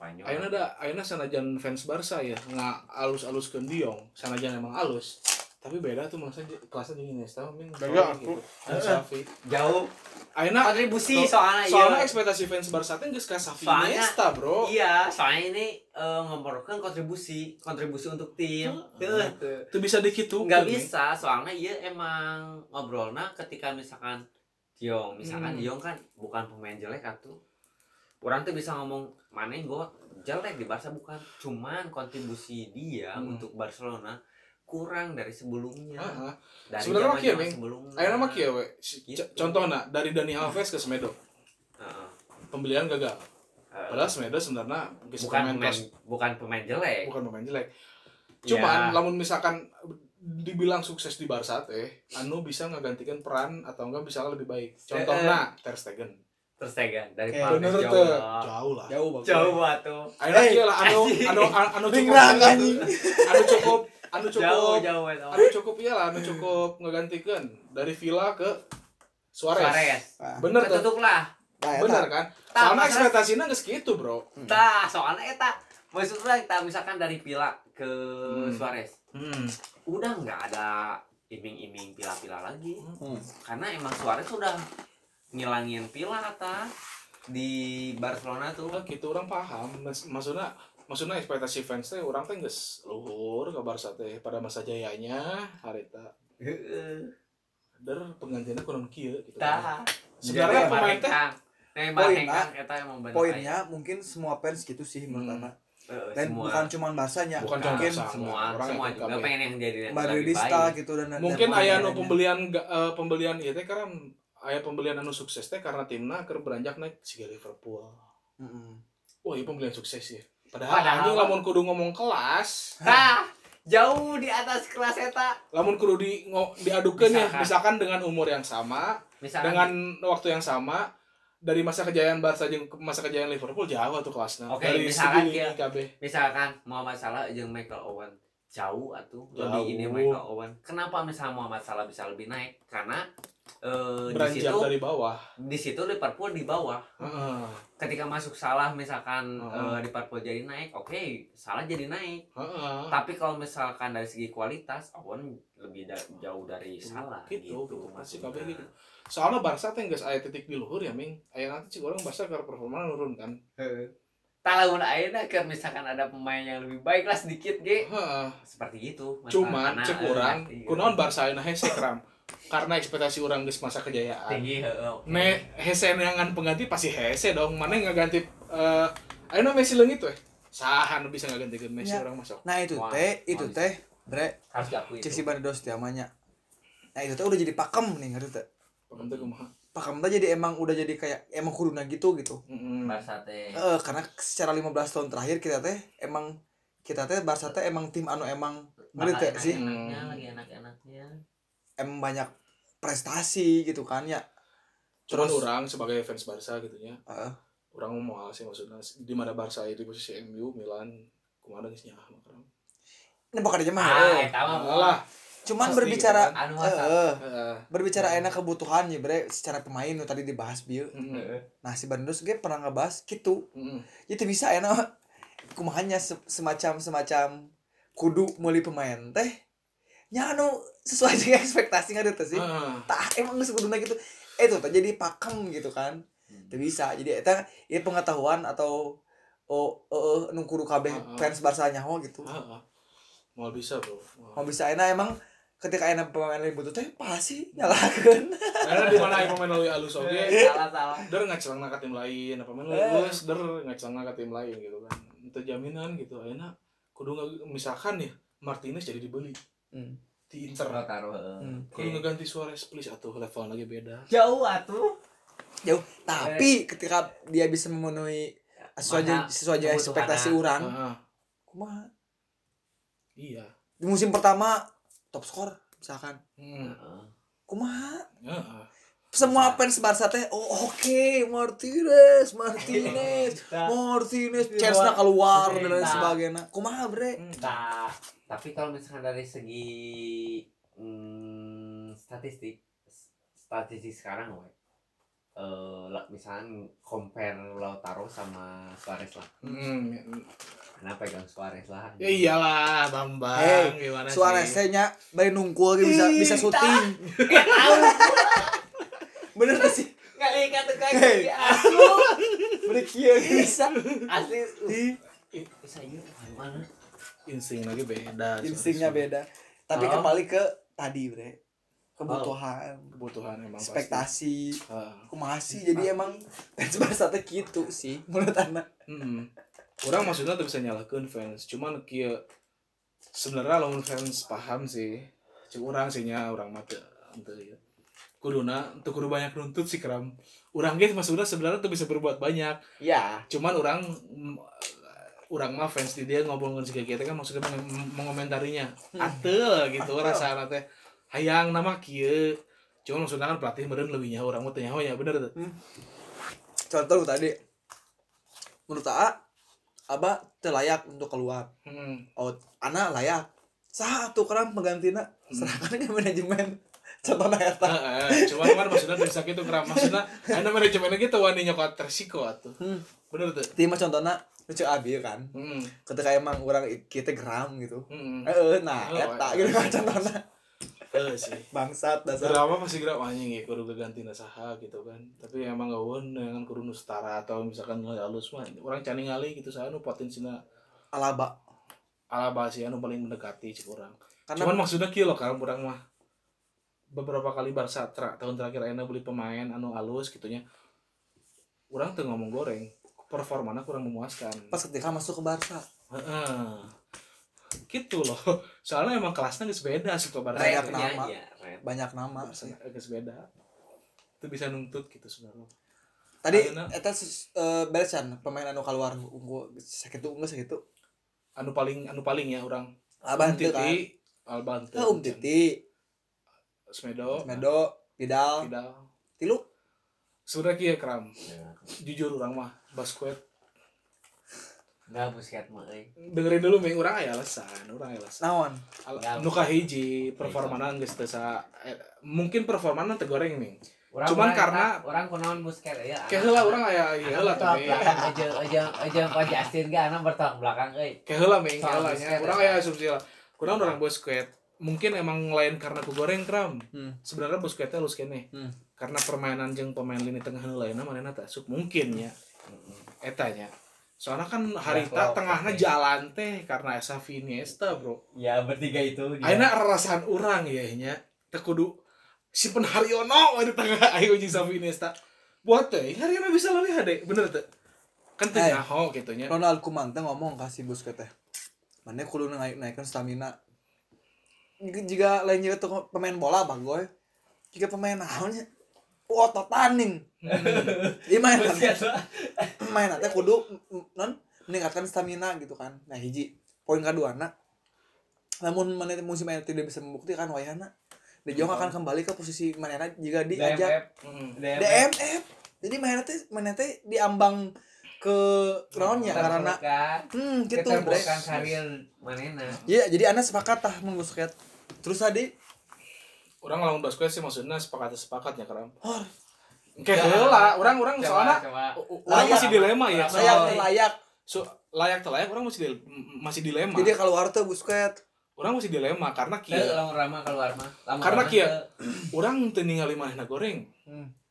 Spanyol Ayeuna da ayeuna sanajan fans Barca ya nggak alus-aluskeun Diong, sanajan emang alus. Tapi beda tuh masa kelasnya jeung Iniesta ming. Beda, gitu. aku. Anu Xavi. jauh Ayeuna kontribusi so- soalnya soalnya iya. ekspektasi fans Barca teh geus ka Xavi Soalnya- Iniesta, Bro. Iya, soalnya ini eh, ngomongkan kontribusi, kontribusi untuk tim. Heeh. Tuh, Itu bisa dikitu. nggak bisa, soalnya iya emang ngobrolnya ketika misalkan Diong, misalkan Hmm. Diong kan bukan pemain jelek atuh. Orang tuh bisa ngomong mana gue jelek di Barca bukan, cuman kontribusi dia Hmm. untuk Barcelona kurang dari sebelumnya. Heeh. Dari Sebenarnya mah kieu, Ming. Ayeuna mah kieu we. Gitu. Contohna dari Dani Alves ke Semedo. Heeh. Pembelian gagal. Heeh. Padahal Semedo sebenarnya bukan pemain pemain, kelas bukan pemain jelek. bukan pemain jelek. Ya. Cuman lamun misalkan dibilang sukses di Barca teh, anu bisa ngegantikan peran atau enggak bisa lebih baik. Contohnya Ter Stegen. Terus tegan dari Eh, Palmes jauh tuh. lah. Jauh lah. jauh bagus jauh atuh Ayeuna Hey, kieu lah anu anu anu, anu cukup anu cukup anu jauh cukup jauh itu anu cukup iya lah anu cukup ngegantikan dari Villa ke Suarez. Suarez Ah, Bener tuh. ketutup lah nah, eta. Bener kan? Soalnya ekspektasinya geus kitu, Bro. Tah, soalnya eta maksudnya kita misalkan dari Pila ke Hmm. Suarez Hmm. udah nggak ada iming-iming pila-pila lagi Hmm. karena emang Suarez sudah ngilangin pila ta di Barcelona tuh Oh, gitu orang paham. Mas- Maksudnya maksudnya ekspektasi fans teh orang teh geus luhur ke Barca teh pada masa jayanya harita Heeh. der penggantinya kurang kieu gitu. tah Sebenarnya Jadi, pemain teh Hengkang. Neymar Poin, Hengkang eta emang bener poinnya mungkin semua fans gitu sih menurut Hmm. anak Heeh, dan semua bukan cuma Barsanya Bukan cuma mungkin semua Orang semua juga pengen yang jadi yang lebih Madridista baik. gitu dan Mungkin pemain aya nu lainnya. pembelian eh, pembelian ieu teh karena aya pembelian anu sukses teh karena timna keur beranjak naik siga Liverpool. Mm-mm. Wah, iya pembelian sukses ya. Padahal, Padahal- anjing lamun kudu ngomong kelas, Tah, jauh di atas kelas eta lamun kudu di ngo, diadukeun ya, Misalkan. dengan umur yang sama, misalkan dengan waktu yang sama dari masa kejayaan Barca jeung ke masa kejayaan Liverpool jauh tuh kelasnya. Oke, dari misalkan kabeh. misalkan Muhammad Salah jeung Michael Owen jauh atuh Jauh. lebih ini Michael Owen kenapa misalnya Muhammad Salah bisa lebih naik karena eh, di Beranjak situ dari bawah. di situ Liverpool di bawah Heeh. ketika masuk Salah misalkan Heeh. eh, Liverpool jadi naik oke Salah jadi naik Heeh. tapi kalau misalkan dari segi kualitas Owen lebih da- jauh dari Salah Gitu, gitu, pasti maksudnya. kabeh gitu. Soalnya Barca teh geus aya titik di luhur ya, Ming. Aya nanti cik orang Barca keur performa nurun kan. Tahun akhirnya kan misalkan ada pemain yang lebih baik lah sedikit ge Heeh. seperti itu Cuman Karena, cek orang, ngerti, gitu. kunaon Barca ayeuna hese kram. Karena ekspektasi orang geus masa kejayaan. Tinggi heeh ne hese neangan pengganti pasti hese dong. Mana yang nggak ganti eh ayo Messi leungit weh. Saha nu bisa nggak ganti Messi Ya. orang masuk nah itu Wah, teh itu teh bre. Harus diakui cek si Bandos tiamanya nah itu teh udah jadi pakem nih ngerti teh? Pokoknya kumaha? Pakem teh jadi emang udah jadi kayak emang kuduna gitu gitu. Mm-mm. Barca teh. Eh, karena secara 15 tahun terakhir kita teh emang kita teh Barca teh emang tim anu emang ngerti teh sih? enaknya lagi enak-enaknya emang banyak prestasi gitu kan ya. Cuman Terus- orang sebagai fans Barca gitu nya Heeh. orang mau sih maksudnya. Di mana Barca itu posisi MU Milan ke mana geus nyaho makanya ini bukan aja mah. Ah eh. eta mah Alah, cuman pasti berbicara gitu eh, masa eh, heeh. berbicara enak kebutuhan ya bre. Secara pemain nu tadi dibahas bieu Mm-mm. nah si Bandos ge pernah ngebahas gitu. Mm-mm. itu bisa enak kumahanya se- semacam semacam kudu meuli pemain teh nya anu sesuai dengan ekspektasi nggak teh sih Heeh. tah emang geus kuduna gitu eh tuh jadi pakem gitu kan Hmm. Teu bisa jadi eta ieu pengetahuan atau oh oh nu kudu kabeh Heeh. fans Barca nyaho gitu Heeh. Mau bisa bro. mau bisa enak emang ketika enak pemain lain butuh teh pasti nyalakeun Karena di mana pemain lebih halus oke. salah salah Der nggak celana ke tim lain, apa pemain Eh. halus, der nggak celana ke tim lain gitu kan. Itu jaminan gitu. Enak. Kudu nggak misalkan ya Martinez jadi dibeli Hmm. di Inter. taruh. Hmm. Kudu ngeganti Suarez please atau level lagi beda. jauh atuh jauh tapi ketika dia bisa memenuhi sesuai sesuai ekspektasi anak. orang Heeh. kumaha Iya. di musim pertama top skor misalkan Hmm. Heeh. kumaha Heeh. Semua fans Barca teh oh oke Martinez Martinez Martinez chance keluar dan lain sebagainya. Kumaha bre? Nah, tapi kalau misalkan dari segi mm, statistik statistik sekarang we eh lah, misalkan compare Lautaro sama Suarez lah. Hmm. kenapa pegang Suarez lah. Ya iyalah Bambang Hey, gimana Suarez sih? teh nya bari nungkul bisa bisa syuting. Eh, bener tuh sih kali kata Hey. kaki asu beri ge bisa asli iya mana insting lagi beda. instingnya beda tapi Oh. kembali ke tadi bre kebutuhan Kebutuhan emang pasti. ekspektasi Heeh. kumaha sih jadi emang fans teh gitu sih menurut anak Hmm. Orang maksudnya tuh bisa nyalakan fans, cuman kia sebenarnya lawan fans paham sih. Cuma orang sih nya orang mata ente ya. Kuduna untuk kudu banyak nuntut sih kram. Orang gitu maksudnya sebenarnya tuh bisa berbuat banyak. ya Cuman orang mm, orang mah fans di dia ngobrol si kita kan maksudnya meng- mengomentarinya. Atel gitu rasa teh. Hayang nama kia. Cuman maksudnya kan pelatih meren lebih nyaho orang mah teu nyaho ya bener tuh. contoh lu tadi menurut A Abah teu layak untuk keluar Hmm. oh anak layak satu kerang penggantina serahkan ke manajemen contohnya eta Heeh, cuman kan maksudnya dari sakit itu kram maksudnya ada manajemennya gitu wani nyokot resiko atuh. Hmm. Bener tuh. Tim contohnya lucu abi kan Heeh. ketika emang orang kita geram gitu Heeh. eh nah Oh, eta iya. gitu kan contohnya Eh sih. bangsat dasar Drama pasti gerak anjing ya kudu ganti saha gitu kan. Tapi emang gawon dengan kudu nu setara atau misalkan halus mah orang cani ngali gitu saya nu potensina alaba ala sih anu paling mendekati cik orang. karena Cuman maksudnya kieu loh kan orang mah beberapa kali Barca tra, tahun terakhir Aina beli pemain anu halus gitunya. Orang tuh ngomong goreng, performanya kurang memuaskan. pas ketika masuk ke Barca Heeh. Gitu loh. Soalnya emang kelasnya geus beda suka bareng. Banyak Red nama. red. banyak nama sih Geus beda. Itu bisa nuntut gitu sebenarnya. tadi eta sus- eh, beresan pemain anu keluar unggul sakit unggul sakit Anu paling anu paling ya orang. abah Um kan Titi, Alban um titi Smedo, Medo Vidal Vidal. tilu Sudah kieu kram. Ya. Jujur orang mah basket Nggak busket mah euy. dengerin dulu ming urang aya alasan, urang aya alasan. naon Al-. Nu kahiji performana geus teu sa eh, mungkin performana teu goreng ming. Urang- Cuman karena- eta, urang kunaon busket ya. Kayak heula urang aya ieu heula bertolak tapi. aja aja aja Pak Justin ge anak bertolak belakang euy. Kayak heula ming, Soal heula basket, nya. Urang ya. aya asumsi lah. Kurang orang basket. Mungkin emang lain karena ku goreng kram. hmm. Sebenarnya basketnya lu kene. Hmm. Karena permainan jeung pemain lini tengah lainnya manehna teh asup mungkin ya. Eta nya. Soalnya kan harita tengahnya jalan teh karena esa Iniesta, Bro. Ya bertiga itu dia. Ayeuna rarasan urang ya nya. Teu kudu si Haryono di tengah ayo Xavi Iniesta buat teh Haryono bisa lebih hade bener teh kan teh Eh. nyaho gitu nya Ronald Koeman teh ngomong kasih Busquets teh. Mana kudu naik naikkan stamina. Jika, lain juga tuh pemain bola bagoy. Jika pemain naonnya otot taning. Iya main main teh kudu non meningkatkan stamina gitu kan. Nah hiji. Poin kedua nak. Namun mana musim ini tidak bisa membuktikan wayana De Jong akan kembali ke posisi mana jika diajak Hmm. DMF jadi mana teh mana teh diambang ke naonnya karena hmm gitu. Bre keterbukaan karir manena Iya, jadi anda sepakat tah mun. Terus tadi, orang lamun basket sih maksudnya sepakat sepakatnya karena oh, kayak heula orang orang soalnya orang Layak. masih dilema ya. Layak soal layak. so, layak telayak orang masih masih dilema. Jadi kalau tuh Busquets. orang masih dilema karena Teu, kia lamun rama keluar mah Karena kia- teu. orang teu ningali manehna goreng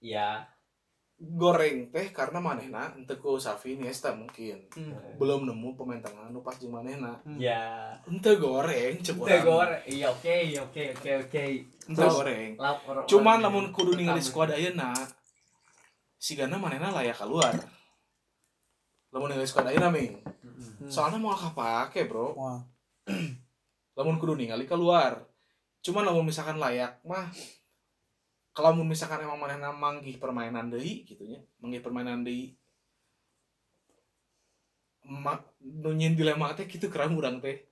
iya goreng teh karena manehna henteu ku Xavi Iniesta mungkin. Hmm. belum nemu pemain tengah nu pas jeung manehna. Ya. Henteu goreng cek Teu urang gor iya oke oke oke oke. Henteu Terus- goreng. Lapor cuman lamun kudu ningali skuad ayeuna sigana manehna layak keluar lamun ningali skuad ayeuna ming. Hmm. soalnya mau kapake bro. Lamun kudu ningali keluar cuman lamun misalkan layak mah kalau misalkan emang manehna manggih permainan deui gitu nya manggih permainan deui ma nu nyin dilema teh kitu kerang urang teh.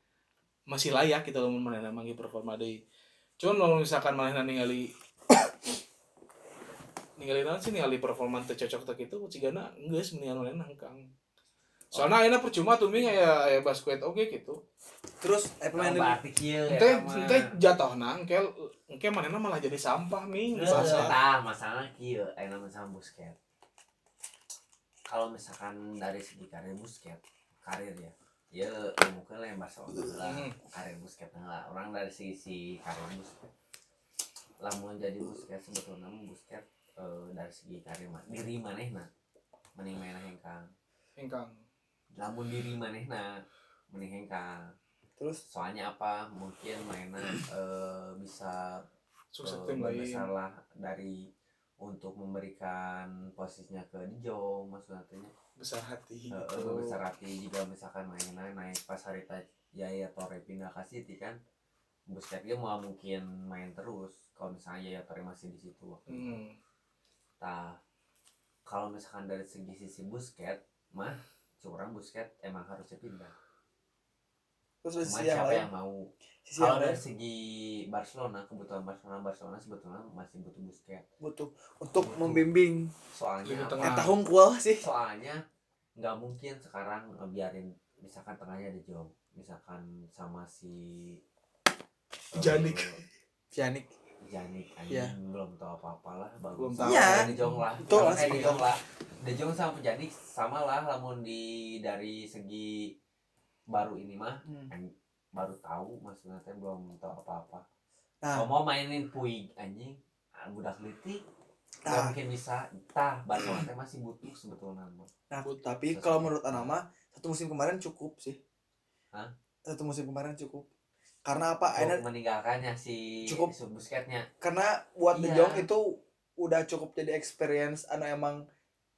Masih layak gitu lamun manehna manggih performa deui. Cuman lamun misalkan manehna ningali ningali naon sih ningali performa teu cocok teh kitu cigana geus mendingan manehna hengkang soalnya ayeuna percuma tuh ming aya aya basket oke gitu Terus eh pemain ente eta mah. ente jatuhna engke engke manehna malah jadi sampah ming Teu, Sampah. tah masalah kieu aya masalah Busquets kalau misalkan dari segi karir Busquets karir ya ya mungkin lah yang Barcelona lah Hmm. karir Busquets lah orang dari sisi karir Busquets lamun jadi Busquets sebetulnya mah Busquets eh, dari segi karir mah diri manehna mending main hengkang hengkang lamun diri manehna mending hengkang terus? Soalnya apa? Mungkin mainnya eh, bisa sukses eh, dari untuk memberikan posisinya ke Dijo maksudnya besar hati Eh, eh, besar hati juga misalkan mainnya naik pas hari Yaya Torre pindah ke City kan Busquets dia mau mungkin main terus. Kalau misalnya Yaya Torre masih di situ waktu itu. hmm. Nah, kalau misalkan dari segi sisi Busquets mah curang Busquets emang harusnya pindah. Terus cuma yang siapa lain? yang mau? Sisi yang kalau dari segi Barcelona kebutuhan Barcelona Barcelona sebetulnya masih butuh Busquets. Butuh untuk membimbing. Soalnya tengah. eh tahun kual sih. Soalnya nggak mungkin sekarang ngebiarin misalkan tengahnya ada Jong misalkan sama si eh, Janik. Janik Janik Iya. anjing belum tahu apa-apa lah bagus. Belum tahu. Iya. kayak De Jong lah. Betul sama lah, kayak sepakat. Jong. lah. De Jong sama Janik sama lah namun di dari segi baru ini mah Hmm. baru tahu maksudnya teh belum tahu apa-apa. Nah. Kalau mau mainin Puig anjing. Ah, budak litik nah, mungkin bisa. Tah Barcelona teh masih butuh sebetulnya nah Butuh tapi kalau menurut Anama satu musim kemarin cukup sih. Hah? satu musim kemarin cukup karena apa Aina- meninggalkannya si Cukup. si Busquetsnya karena buat De Iya. Jong itu udah cukup jadi experience anu emang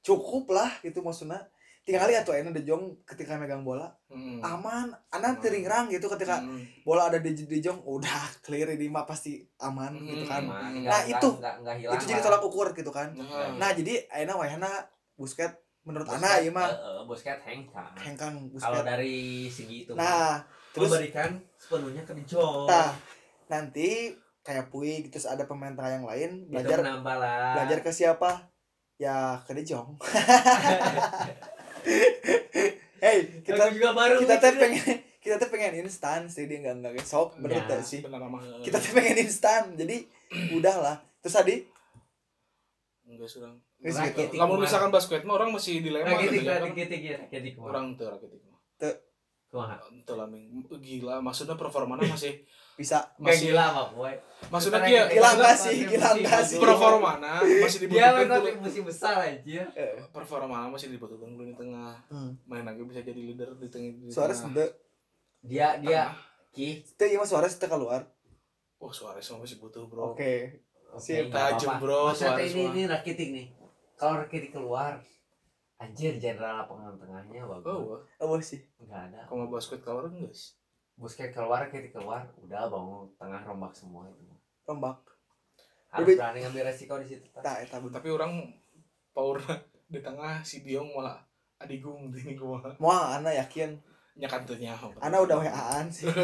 cukup lah gitu maksudnya tinggal lihat tuh Aina De Jong ketika megang bola Hmm. aman anak Hmm. teringrang gitu ketika Hmm. bola ada di De Jong udah clear ini mah pasti aman Hmm. gitu kan Hmm. Nah, itu. nggak nggak hilang itu jadi tolak ukur gitu kan Nah, nah jadi Aina wayana Busquets menurut Ana iya mah eh, eh, Busquets hengkang hengkang kalau Busquets dari segi itu nah terus memberikan sepenuhnya ke De Jong nah nanti kayak Puig terus ada pemain tengah yang lain belajar belajar ke siapa ya ke De Jong hey kita Aku juga baru kita teh pengen kita teh pengen instan sih dia nggak nggak sok bener Ya. sih kita teh pengen instan jadi udahlah terus tadi enggak gitu. lamun mah. misalkan basket mah orang masih dilema Rakitic, gitu ya kan. Rakitic, Rakitic, Rakitic, kumaha? orang teu rakitik teu lah ming. Gila maksudnya performanya masih bisa. Masih gila apa boy. Maksudnya kia Gila itu nggak pasti sih? Gila musim nggak bagus. sih? performana masih dia dibutuhkan kan tapi kudu musim besar aja eh, performana masih dibutuhkan kudu di tengah. Hmm. main lagi bisa jadi leader di tengah di Suarez ente dia dia ki. Teh iya mah Suarez teh keluar. Oh Suarez masih butuh bro. Oke, Sip, nggak tajam, bro, Maksudnya suara ini ini Rakitic nih. Kalau Rakitic keluar, anjir jenderal lapangan tengahnya bagus. Oh, apa sih Enggak ada. kalau mau basket keluar guys. Busquets keluar, Rakitic keluar, udah bangun tengah rombak semua itu. rombak Harus Lebih- berani ngambil resiko di situ. Tak eta bener Tapi orang power di tengah si Diong malah adigung ini gua mau anak yakin nyakan teu nyaho. anak udah waan sih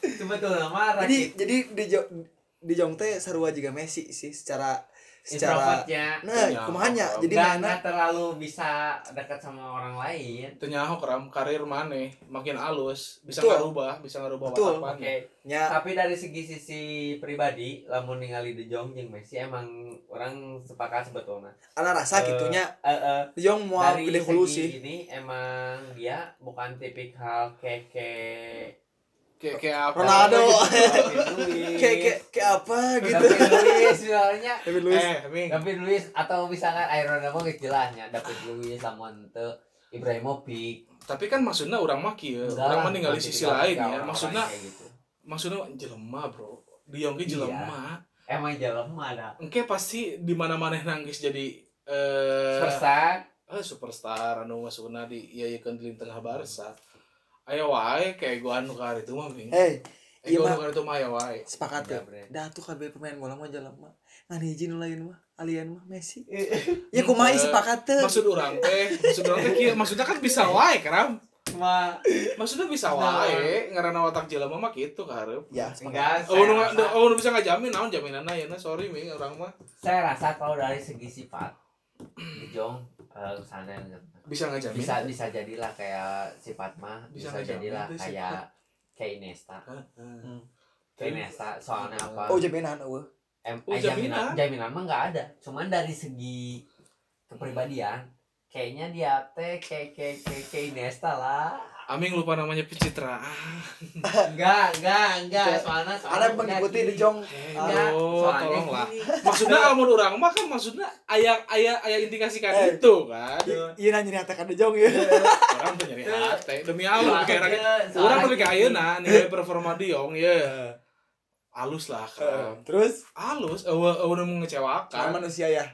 Sebetulnya nama jadi Rakitic jadi di Jo- di Jong teh sarua juga Messi sih secara secara introvertnya. Nah Ya, kumahanya oh, jadi nggak mana nggak terlalu bisa dekat sama orang lain. Teu nyaho keram karir maneh makin alus, bisa Betul. ngarubah, bisa ngarubah Betul. Oke. nya Tapi dari segi sisi pribadi, lamun ningali De Jong jeung Messi emang orang sepakat sebetulnya. anak rasa Eh, gitunya. Eh, eh, di Jong mau pilih hulu sih. ini emang dia bukan tipikal kayak kayak Kayak apa? Ronaldo. kayak kayak kayak apa gitu David Luiz misalnya David Luiz Eh. David Luiz atau misalkan Iron Man jelasnya David Luiz lamun teu Ibrahimovic Tapi kan maksudnya orang mah kieu, Enggak orang lah, ninggali bukan sisi lain ya. Maksudnya gitu. maksudnya jelema, Bro. Diong ge Iya. jelema. emang jelema ada Engke pasti di mana-mana nangis jadi eh Versa eh, superstar anu masukna di ieu ieu di tengah Barca. Aya wae kayak gua anu ka itu mah Ming. hey Eh, iya, gua anu ka itu mah aya wae. sepakat ya dah tuh kabeh pemain bola mah jalan mah ngan hiji nu lain mah alien mah Messi. Ya kumaha Eh, sepakat teh? Maksud orang teh, maksud orang teh kieu, maksudnya kan bisa wae kram. cuma Maksudnya bisa Nah. wae, ngaranna watak jelema mah kitu ka hareup. ya enggak Oh, nu oh, bisa ngajamin naon jaminanna ya sorry Ming orang mah. Saya rasa kalau dari segi sifat Jong eh, sana bisa ngajamin. bisa bisa jadilah kayak sifat mah Bisa bisa, jadilah kayak kayak Iniesta Heeh. kayak Iniesta soalnya apa? oh jaminan eueuh em, Oh, eh, jaminan jaminan. jaminan mah nggak ada. Cuman dari segi kepribadian kayaknya dia teh kayak kayak kayak, kayak Iniesta lah Aming lupa namanya pencitraan. enggak enggak enggak soalnya ada soalnya mengikuti gini. di Jong enggak Oh, tolonglah. Maksudnya amun orang mah kan maksudnya ayah ayah ayah indikasikan Eh. itu kan. iya nanya nyatakan di Jong ya Orang tuh nyari hati demi Allah kayak Orang gini. kayak ayeuna nilai performa Diong ya. Halus lah kan. terus Halus, eueuh nu kan mengecewakan. manusia ya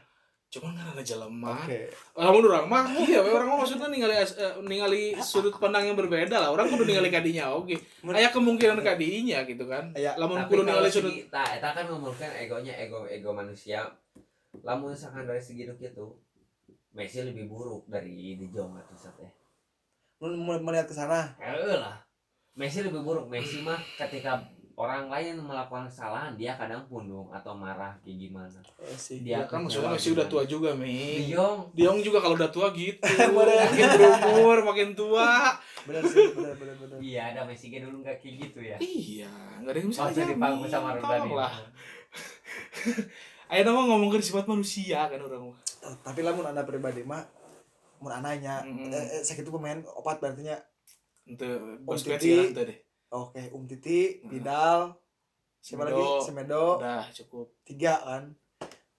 Cuman karena jelema. oke Lamun orang mah iya we orang mah maksudnya ningali as- eh, ningali sudut pandang yang berbeda lah. Orang kudu ningali kadinya oke. Men- Aya kemungkinan kadinya gitu kan. Aya. Lamun tapi kudu kalau ningali sudut segi nah eta kan ngomongkan egonya ego ego manusia lamun misalkan dari segi itu gitu Messi lebih buruk dari De Jong atau teh Mel- melihat ke sana Eh lah Messi lebih buruk Messi mah ketika orang lain melakukan kesalahan dia kadang pundung atau marah kayak gimana Eh, sih dia Ya kan maksudnya masih udah tua juga, Mi. Jong Diong juga kalau udah tua gitu. Makin berumur, makin tua. benar sih benar benar benar iya ada Messi dulu nggak kayak gitu ya Iya, enggak ada yang bisa jadi sama Rodani. Tolonglah. Ayo nama ngomongin sifat manusia kan orang mah. Tapi lah mun anda pribadi mah mun anaknya eh, eh, sakit pemain opat berarti nya Ente basket Titi. ya ente deh. Oke Um Titi Hmm. Vidal siapa Semedo. lagi Semedo Udah cukup. tiga kan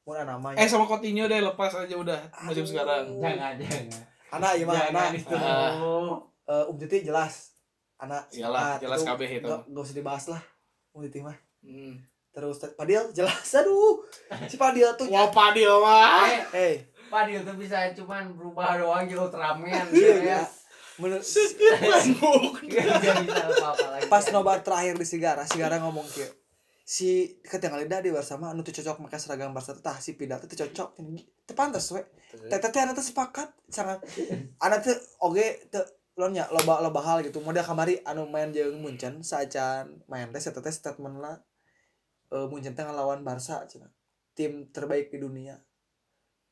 mun namanya Eh sama Coutinho deh lepas aja udah musim Aduh. sekarang. jangan jangan anak mah jangan anak itu Ah. Um Titi jelas anak Iyalah, ah, jelas KB itu. nggak nggak usah dibahas lah Um Titi mah Hmm. terus Te- Padil jelas aduh si Padil tuh Wah, Padil mah. eh eh Padil tuh bisa cuman berubah doang jadi Ultraman Iya, gitu ya. Menurut lagi. pas nobar terakhir di Sigara Sigara ngomong kayak si ketinggalan di Barca mah anu cocok make seragam Barca teh tah si teh teu cocok. Teu pantes we. Teh teh anak teh sepakat sangat. Anak teh oge teu lo nya loba loba hal gitu. Model kamari anu main jeung Munchen saacan main teh eta teh statement lah eh Munchen teh ngelawan Barca cenah tim terbaik di dunia.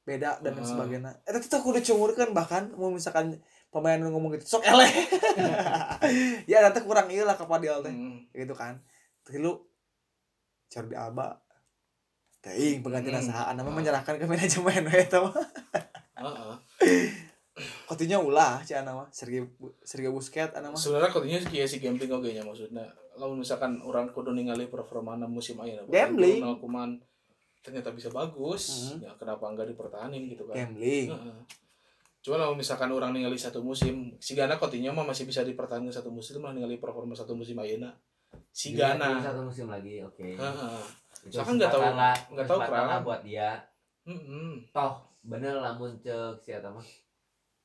Beda dan lain Ah. sebagainya. Eta teh kudu cungurkeun bahkan mau misalkan pemain ngomong gitu sok eleh ya nanti kurang ieu lah kepada teh Hmm. gitu kan Tilu Jordi Alba Teing pengganti Hmm. nasahaan nama Ah. menyerahkan ke manajemen we eta mah. Heeh. Coutinho ulah cenah mah Sergio Bu- Sergio Busquets ana mah. Sebenarnya Coutinho sih si gambling oke nya maksudnya. Lalu misalkan orang kudu ningali performa musim ayeuna. Gambling. Koeman ternyata bisa bagus, Mhm. ya kenapa enggak dipertahanin gitu kan. Gambling. Cuma kalau misalkan orang ningali satu musim, si Gana Coutinho mah masih bisa dipertahankan satu musim malah ningali performa satu musim ayeuna. Si Gana. Satu musim lagi, oke. Heeh. itu Soalnya nggak tahu- lah nggak tahu kesempatan lah kerangan. buat dia Mm-mm. toh bener lamun cek si Eta mah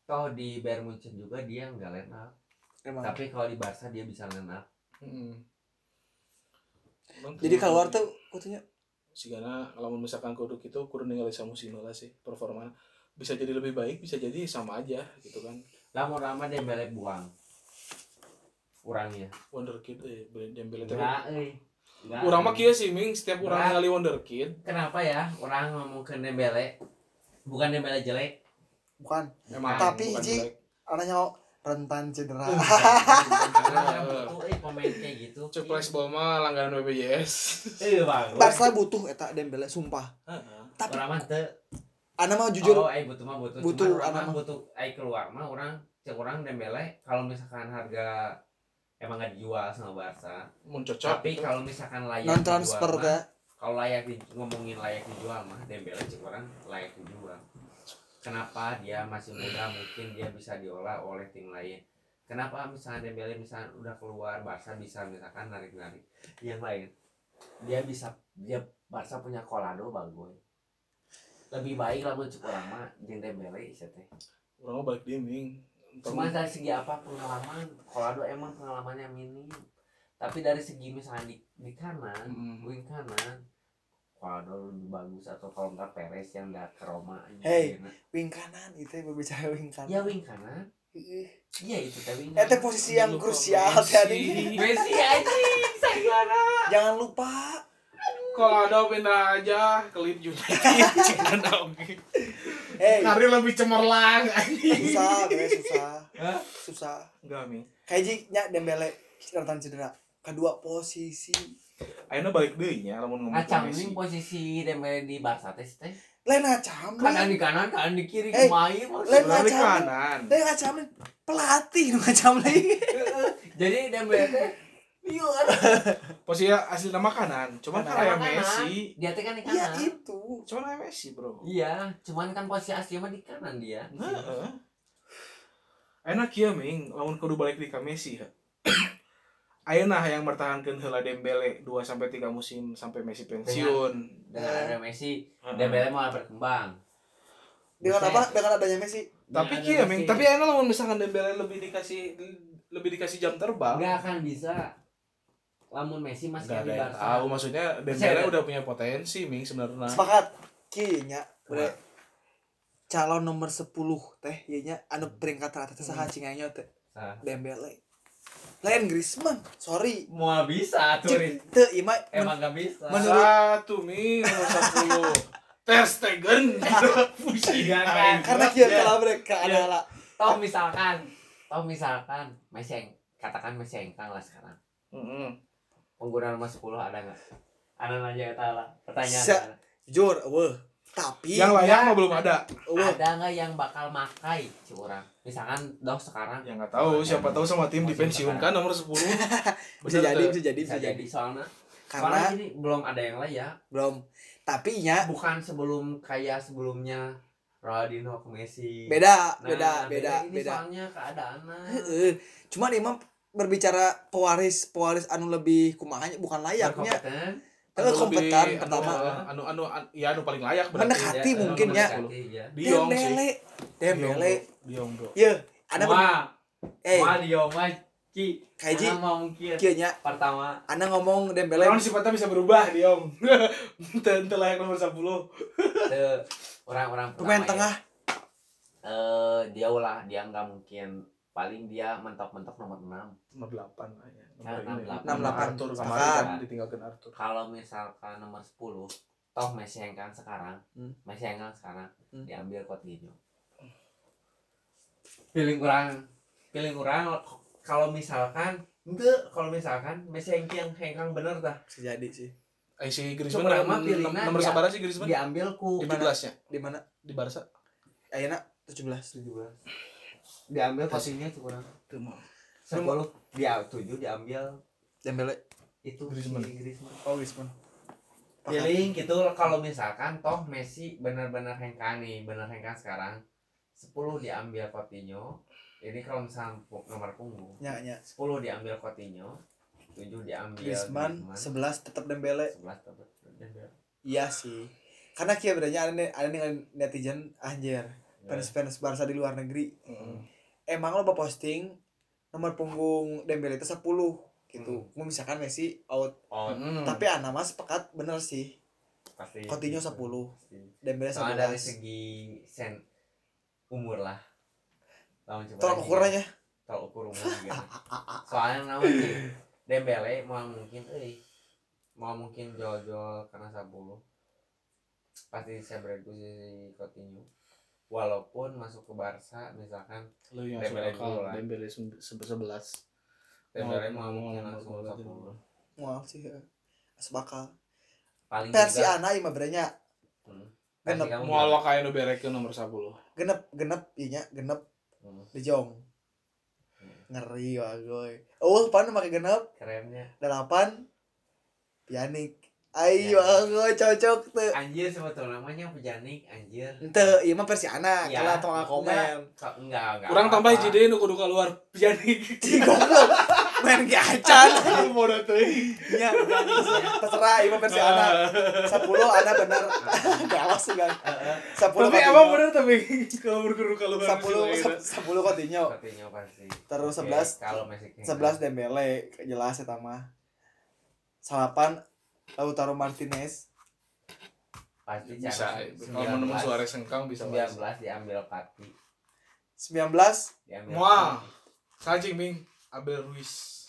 toh di Bayern Munchen juga dia nggak up emang tapi kalau di Barca dia bisa up Mm-mm. Emang jadi keluar tuh kutunya sigana kalau misalkan kudu gitu kudu ningali musim lah sih performa bisa jadi lebih baik bisa jadi sama aja gitu kan. Lamun lama Dembele buang. Orangnya wonderkid eh Dembele enggak euy Enggak. urang mah kieu sih ming. Setiap urang Berat. ningali wonderkid kenapa ya? Orang ngomong ke Dembele bukan Dembele jelek. Bukan. Emang Tapi, bukan Ji, anaknya rentan cedera. Eh pemain kayak gitu. Flashball mah langganan BPJS. eh bang. Barca butuh eta Dembele sumpah. Tapi orang ana mah jujur oh eh butuh mah butuh. Butuh, Cuman orang anak mah butuh eh keluar mah orang cek orang Dembele kalau misalkan harga emang nggak dijual sama Barca cocok. tapi kalau misalkan layak non dijual transfer mah, kalau layak di, ngomongin layak dijual mah Dembele cek orang layak dijual. Kenapa dia masih muda? Mungkin dia bisa diolah oleh tim lain. Kenapa misalnya Dembele misalnya udah keluar Barca bisa misalkan narik narik yang lain. Dia bisa dia Barca punya Colado bagus lebih baik lah cek orang mah jeung Dembele sih teh. Urang mah balik dia ming. cuma dari segi apa pengalaman? Colado emang pengalamannya minim. Tapi dari segi misalnya di, di kanan Hmm. wing kanan Colado lebih bagus atau kalau enggak Perez yang nggak ke Roma Hey. Enak. wing kanan itu yang berbicara wing kanan. Ya wing kanan. Iya itu eta kanan. posisi yang krusial tadi Messi anjing jangan lupa Kalau ada pindah aja ke Leeds United. Hey. Karir lebih cemerlang susah guys susah. Hah? susah. Enggak ming. kayak nya Dembele rentan cedera. Kedua posisi. Ayeuna balik deui nya lamun ngomong Messi. nih posisi Dembele di Barca teh teh. Lain acam kanan di kanan kanan di kiri Eh, main lain acam. Kanan. lain acam pelatih nu acam lagi jadi Dembele teh iya Posisi asli nama kanan. Cuman kayak Kanan. Messi. dia teh kan di iya kanan itu Cuman kayak Messi, Bro. Iya, cuman kan posisi asli mah di kanan dia. Heeh. Enak ya Ming, lamun kudu balik di ka Messi ya. Ayeuna yang bertahankeun heula Dembele 2 sampai 3 musim sampai Messi pensiun. Dengan ada Messi, Heeh. Dembele mau berkembang. dengan apa dengan adanya Messi Tapi ada Ming, Messi, tapi ayeuna lamun misalkan Dembele lebih dikasih lebih dikasih jam terbang. nggak akan bisa. Lamun Messi masih di ada yang Barca. tahu maksudnya Dembele ada. udah punya potensi Ming sebenarnya. sepakat kinya udah calon nomor 10 teh ieu nya anu peringkat teratas teh saha Hmm. cinganya teh Saha? Dembele lain Griezmann sorry Mau bisa tuh, Rin. Cik, teu mah men- Emang nggak bisa. Menurut- Satu Ming nomor 10. Ter Stegen. Pusing. Iya kan? karena kieu Iya. kalah mereka Iya. adalah Toh misalkan, toh misalkan Messi yang katakan Messi yang lah sekarang. Heeh. Pengguna nomor 10 ada nggak? Ada aja ya lah. Pertanyaan. Ada. jujur weh tapi Yang layak mah belum ada. weh Ada nggak yang bakal makai si orang? Misalkan doh sekarang Ya nggak tahu, siapa tahu sama tim dipensiunkan nomor 10. bisa jadi bisa jadi bisa bisa jadi soalnya karena ini belum ada yang layak belum tapi nya bukan sebelum kayak sebelumnya Ronaldinho ke Messi beda Nah, beda beda ini beda soalnya keadaannya Heeh. Cuman imam berbicara pewaris pewaris anu lebih kumahanya bukan layaknya Anu kompeten lebih- pertama. anu anu, anu ya anu paling layak Mendekati Ya, mungkin eh, ya. ya. Dembele Dembele Diong, bro. ya ada eh wah Diong mah Ki, Kaji. Mungkin kieu nya pertama ana ngomong Dembele Orang sifatnya bisa berubah, Diong. Tentu layak nomor 10. tuh orang-orang pemain pertama tengah ya. eh dia ulah dia nggak mungkin paling dia mentok-mentok nomor 6 Nomor 8 lah ya. Ya, Nomor ini. 68. Nomor Arthur kemarin kan ditinggalkan Arthur. kalau misalkan nomor 10 toh Messi yang kan sekarang Hmm. Messi yang kan sekarang Hmm. diambil Coutinho pilih kurang pilih kurang kalau misalkan enggak kalau misalkan Messi yang yang hengkang bener dah jadi sih Eh si Griezmann Coba nomor, sabar sih Griezmann? diambil ku Di mana? 17 nya di mana di Barca. ayeuna 17 17 diambil Coutinho tuh kurang Tuh mah. 10 dia 7 diambil. Dembele itu Griezmann. si Griezmann. Oh Griezmann. Feeling gitu kalau misalkan toh Messi benar-benar hengkang nih, benar hengkang sekarang. 10 diambil Coutinho. Jadi kalau misalnya nomor punggung, nya nya 10 diambil Coutinho, 7 diambil Griezmann 11 tetap Dembele. 11 tetap Dembele. iya sih. Karena kia bedanya ada nih- ada nih netizen anjir fans fans Barca di luar negeri. Mm. emang lo posting nomor punggung Dembele itu 10 gitu. Mau misalkan Messi out. Oh Mm. tapi anak mas sepakat bener sih. Pasti. Coutinho 10 Dembele soalnya dari 11 segi sen umur lah. Tolak ukurannya tolak ukur umur gitu. Soalnya nama sih Dembele mau mungkin eh mau mungkin jual-jual karena 10 pasti saya beradu si Coutinho walaupun masuk ke Barca misalkan Lu yang Dembele suka dulu lah. Dembele sebelas. Dembele Mau- mau mungkin mau- langsung mau- 10 Maaf sih ya. Asbakal. paling Versi juga anak mah berenya hmm, genep Mau awak kayak nu berekeun nomor 10. genep genep inya genep Hmm, De Jong. hmm. Ngeri wah goy. Oh, pan pakai genep kerennya delapan Pianik. Ayo, goy cocok tuh. anjir sebetulnya namanya pejanik anjir Ente, iya mah versi anak. Ya, Kalau nggak komen. Enggak enggak Kurang tambah deui nu kudu keluar pianik. Cih goblok. Main ge acan. Mau teuing. Iya, terserah iya mah versi anak. 10 anak bener. Gawas sih. Heeh. 10 Tapi emang bener tapi kalau berkudu keluar. 10 10 Coutinho. Coutinho pasti Terus Oke, 11 kalau Messi King 11 Dembele jelas eta mah. Salapan Lautaro Martinez. pasti Bisa. cara Kalau menemu suara sengkang bisa. 19 diambil Pati 19 diambil Wah. Pati. Sajing Ming. Abel Ruiz.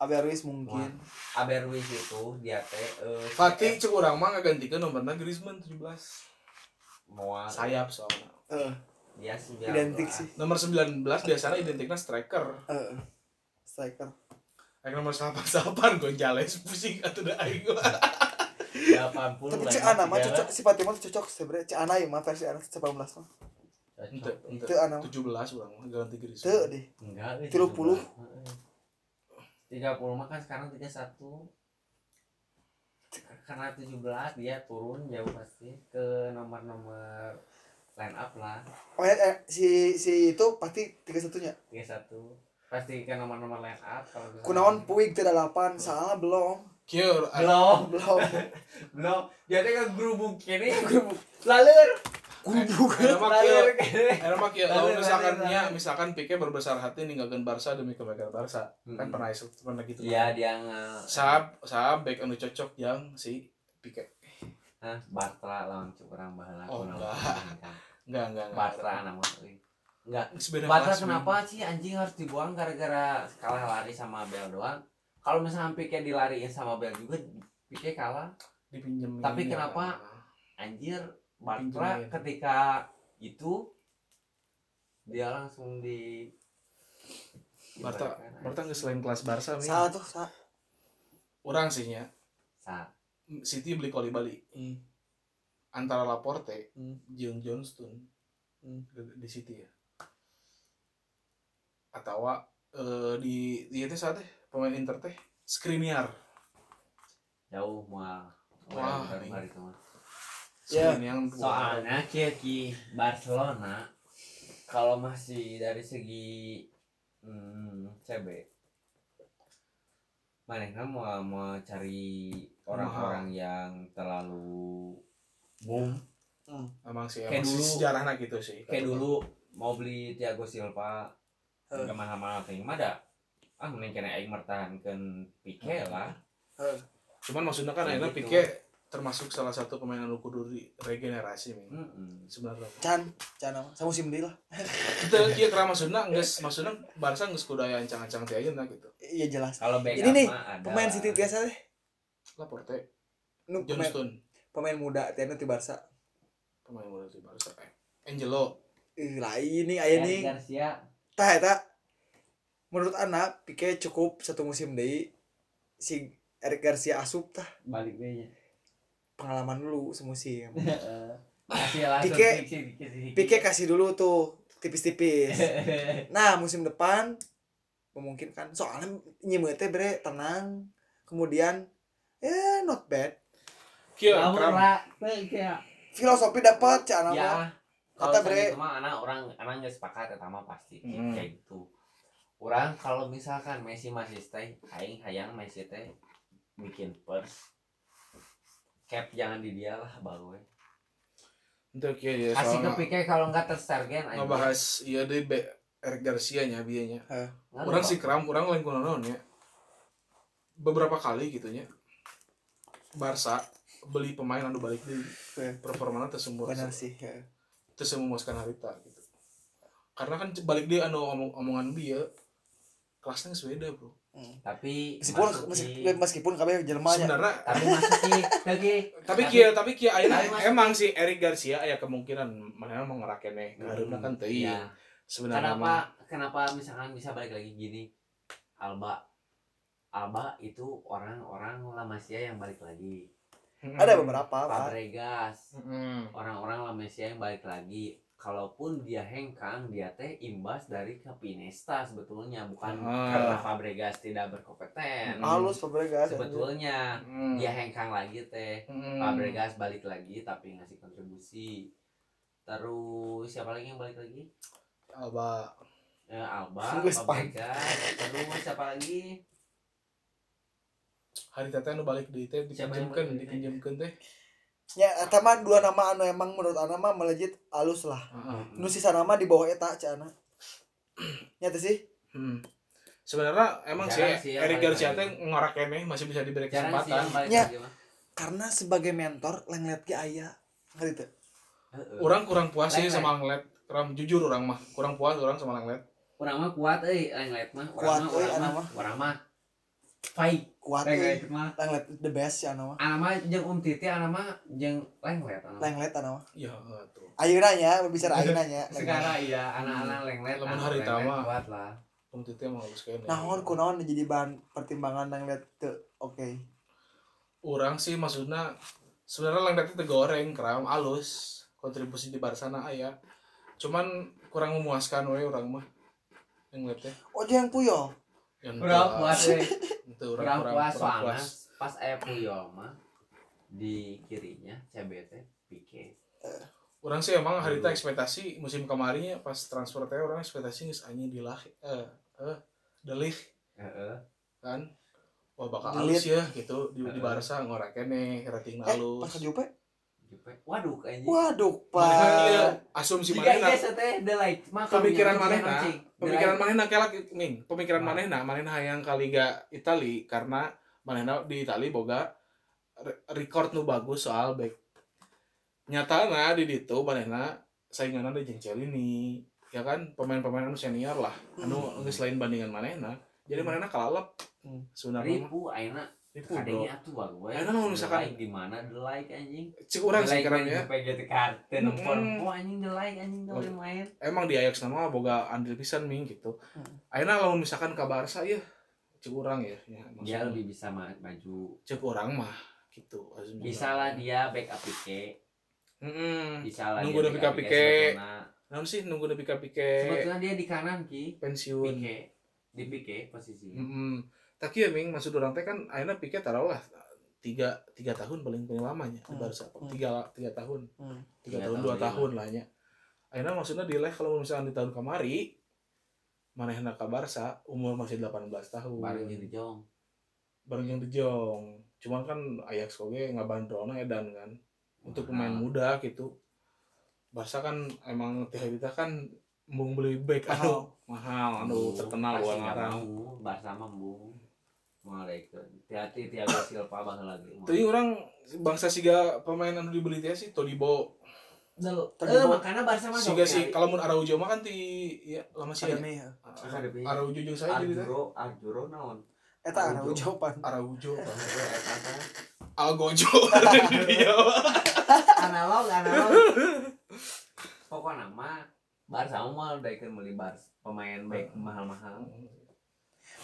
Abel Ruiz mungkin. Aber Ruiz itu dia teh eh, Fatih cek urang mah ngagantikan nomorna Griezmann 17. Moa Sayap soalnya. Eh, dia 19 identik sih. Nomor 19 biasanya identiknya striker. Eh, striker. Kayak nomor 88 Gonzales pusing atuh da aing. 80 Tapi cek ya, anak mah tiga. cocok si Fatima tuh cocok sebenarnya cek anak ya mah versi anak 19 mah. Ente, ente. Itu anu. 17 urang mah ganti Teu Griezmann. deh. enggak eh, 30. 17. Heeh. 30 mah kan sekarang 31 karena 17 dia turun jauh pasti ke nomor-nomor line up lah Oh ya eh, si si itu pasti 31 nya. 31 pasti ke nomor-nomor line up kalau Kunaon Puig tidak 8, salah belum. Kieu belum Belum. belum dia teh ke gerubuk kene laleur. Eta mah kieu. laleur Eta mah kieu lamun misalkan nya misalkan Pique berbesar hati ninggalkeun Barca demi kebaikan Barca. Kan pernah pernah gitu. iya dia nge Sahab sahab back anu cocok yang si Pique. Hah, Bartra lawan Cukurang baheula Oh, enggak. kan. Enggak enggak. enggak. Bartra nama. Enggak Bartra kelas, kenapa sih anjing harus dibuang gara-gara kalah lari sama Bel doang kalau misalnya Pique dilariin sama Bel juga Pique kalah dipinjemin. Tapi ya. kenapa? anjir Bartra Pinjemin. ketika itu dia langsung di Bartra ibaratkan Bartra geus selain kelas Barca Ming. Salah tuh, salah. Urang sih nya. Sa- City beli Koli Bali Hmm. antara Laporte Hmm. jeung Johnston Hmm. di, di City ya atau eh, di di itu saat teh pemain Inter teh Skriniar. Jauh mual Wah, hari itu mah. Ya, Skriniar soalnya Kiki Barcelona kalau masih dari segi hmm, CB mana mau mau cari orang-orang yang terlalu boom. Emang sih Kayak dulu. sejarahnya gitu sih kayak dulu mau beli Thiago Silva. Nggak mahal-mahal kayak gimana ah mending kena aing mertahankan Pique lah cuman maksudnya kan Ya akhirnya gitu. Pique termasuk salah satu pemain anu kudu di regenerasi Ming. Mm-mm. sebenarnya Can, can apa? Sama musim deui lah. itu kieu kira maksudnya geus maksudnya Barca geus kudu aya ancang-ancang ti ayeuna gitu Iya jelas. kalau backup Ini nih, mah ada Pemain. City biasa deh. Laporte Nu pemain, Johnston pemain muda tiana ti Barca. pemain muda di Barca eh, Angelo Ih, lain nih aya Eric nih. Garcia Tah eta menurut anak Pique cukup satu musim deui si Eric Garcia asup tah balik deh pengalaman dulu semusim. Pique- Pique Pique kasih dulu tuh tipis-tipis. Nah, musim depan memungkinkan soalnya nyimeu teh bre tenang. Kemudian ya not bad. kieu Lamun kram ra teu kayak Filosofi dapat mah. ya kalau Kata, misalnya Bre. itu mah anak orang anak nggak sepakat ya sama pasti Hmm. kayak gitu orang kalau misalkan Messi masih stay aing hayang Messi teh bikin pers cap jangan di dia lah bagus Untuk ya dia kasih ke soal Pique kalau nggak tersergen aja. ngebahas iya deh Be- Eric Garcia nya biayanya. Nggak Orang sih kram, orang lain kunaon ya. Beberapa kali gitu nya. Barca beli pemain anu balik di Oke. performanya teu sembur. benar sih ya. Teu memuaskan harita gitu. Karena kan balik dia anu omong omongan dia kelasnya geus beda, Bro. tapi meskipun masuki- meskipun meskipun kabeh jelema nya Sebenarnya tapi masuki lagi tapi kia tapi kia masuk- emang si Eric Garcia aya kemungkinan mana mau ngerakene Hmm, hareup kan teuing. iya. Sebenarnya kenapa kenapa misalkan bisa balik lagi gini Alba Alba itu orang-orang La Masia yang balik lagi mah- ada beberapa Pak. Fabregas orang-orang La Masia yang balik lagi kalaupun dia hengkang dia teh imbas dari Capinesta sebetulnya bukan Ah. karena Fabregas tidak berkompeten Hmm. halus Fabregas sebetulnya Mm. dia hengkang lagi teh Mm. Fabregas balik lagi tapi ngasih kontribusi terus siapa lagi yang balik lagi Alba ya, Alba. Fabregas terus siapa lagi hari teh anu balik di teh balik deui teh? ya eta mah dua nama anu emang menurut ana mah melejit halus lah Heeh. nu sisa nama di bawah eta cana nyata sih Hmm. Sebenarnya emang sih Jarang sih balik Garcia teh ngorakene masih bisa diberi kesempatan. Ya. karena sebagai mentor lenglet ge aya ngerti teu Heeh. Orang kurang puas sih sama Langlet. Kurang jujur orang mah, kurang puas orang sama Langlet. Urang mah kuat euy lenglet mah Kuat, urang mah euy, urang mah mah. urang mah fight kuat lenglet mah lenglet the best ya ana mah ana mah jeung Um Titi ana mah jeung lenglet ana mah. lenglet ana mah Ya tuh. ayeuna nya berbicara ayeuna nya sekarang iya anak-anak lenglet Lamun anu harita lenglet mah. kuat lah Om Titi emang halus kayaknya. naon kunaon jadi bahan pertimbangan lenglet teu oke Orang sih maksudnya sebenarnya Langlet itu goreng kram halus kontribusi di Barcelona aya. Cuman kurang memuaskan we orang mah. Langlet teh. oh yang puyol Yang euy Itu kurang puas soalnya. pas aya Puyol mah di kirinya CBT Pique Orang sih emang harita ekspektasi musim kemarinnya pas transfer teh orang ekspektasi geus anjing di lah eh eh Delik heeh. Kan? Wah bakal halus ya gitu. Di, di. Barca ngorakene rating eh halus. pas ke Jupe Jupe waduh kayaknya. Waduh pak. Asumsi Jika manehna. iya teh the light. Mah pemikiran manehna. Pemikiran manehna kelak min. Pemikiran Nah. manehna. Manehna hayang ka Liga Itali karena manehna di Itali boga re- record nu bagus soal back. Nyatana di ditu manehna sainganna di jeung Celini ya kan pemain-pemain anu senior lah. Anu geus lain bandingan manehna. Jadi manehna kalalep. Hmm. sebenarnya mah. ribu ayeuna ribu bro kadangnya atuh bagus. Ayeuna mau misalkan- like di mana the like anjing cek urang The sih karena ya gitu kartu nomor oh anjing the like anjing Oh. main emang di Ajax nama boga andil pisan ming gitu. Hmm. Ayeuna lamun misalkan ka Barca ya cek urang ya, ya dia lebih bisa ma- maju cek urang mah gitu. bisa lah dia backup Pique Mm-mm. bisa lah Nunggu backup Pique. Naon sih nunggu ka Pique sebetulnya dia di kanan ki pensiun. Pique di Pique posisinya Heeh. Tapi ya ming maksud urang teh kan ayeuna Pique taruhlah tiga tiga tahun paling paling lamanya Hmm. Barca. Hmm. Tiga tiga tahun. Hmm. Tiga, Tiga tahun, tahun, dua lima. tahun lah nya. Ayeuna maksudnya di kalau misalkan di tahun kamari manehna ka Barca umur masih 18 tahun. baru jadi jong bareng yang De Jong cuman kan Ajax oge ngabandrolna edan kan untuk pemain Mahal. muda gitu Barca kan emang teh kita kan embung beli back Mahal. anu mahal anu terkenal nggak mau Barca mah. Hati-hati Thiago Silva bakal lagi. Teuing orang bangsa siga pemain anu dibeli teh sih Todibo Del, Tadi eh, makanya Barca mah siga sok si nyari. kalau mun Araujo mah kan ti ya lama sih ya ya. Araujo jeung saya jadi teh Arjuro, Arjuro naon? Eta Araujo. jawaban. Araujo eta teh. Algojo Iya. Analog, analog. Pokoknya mah Barca mah udah ikut beli Barca pemain baik mahal-mahal.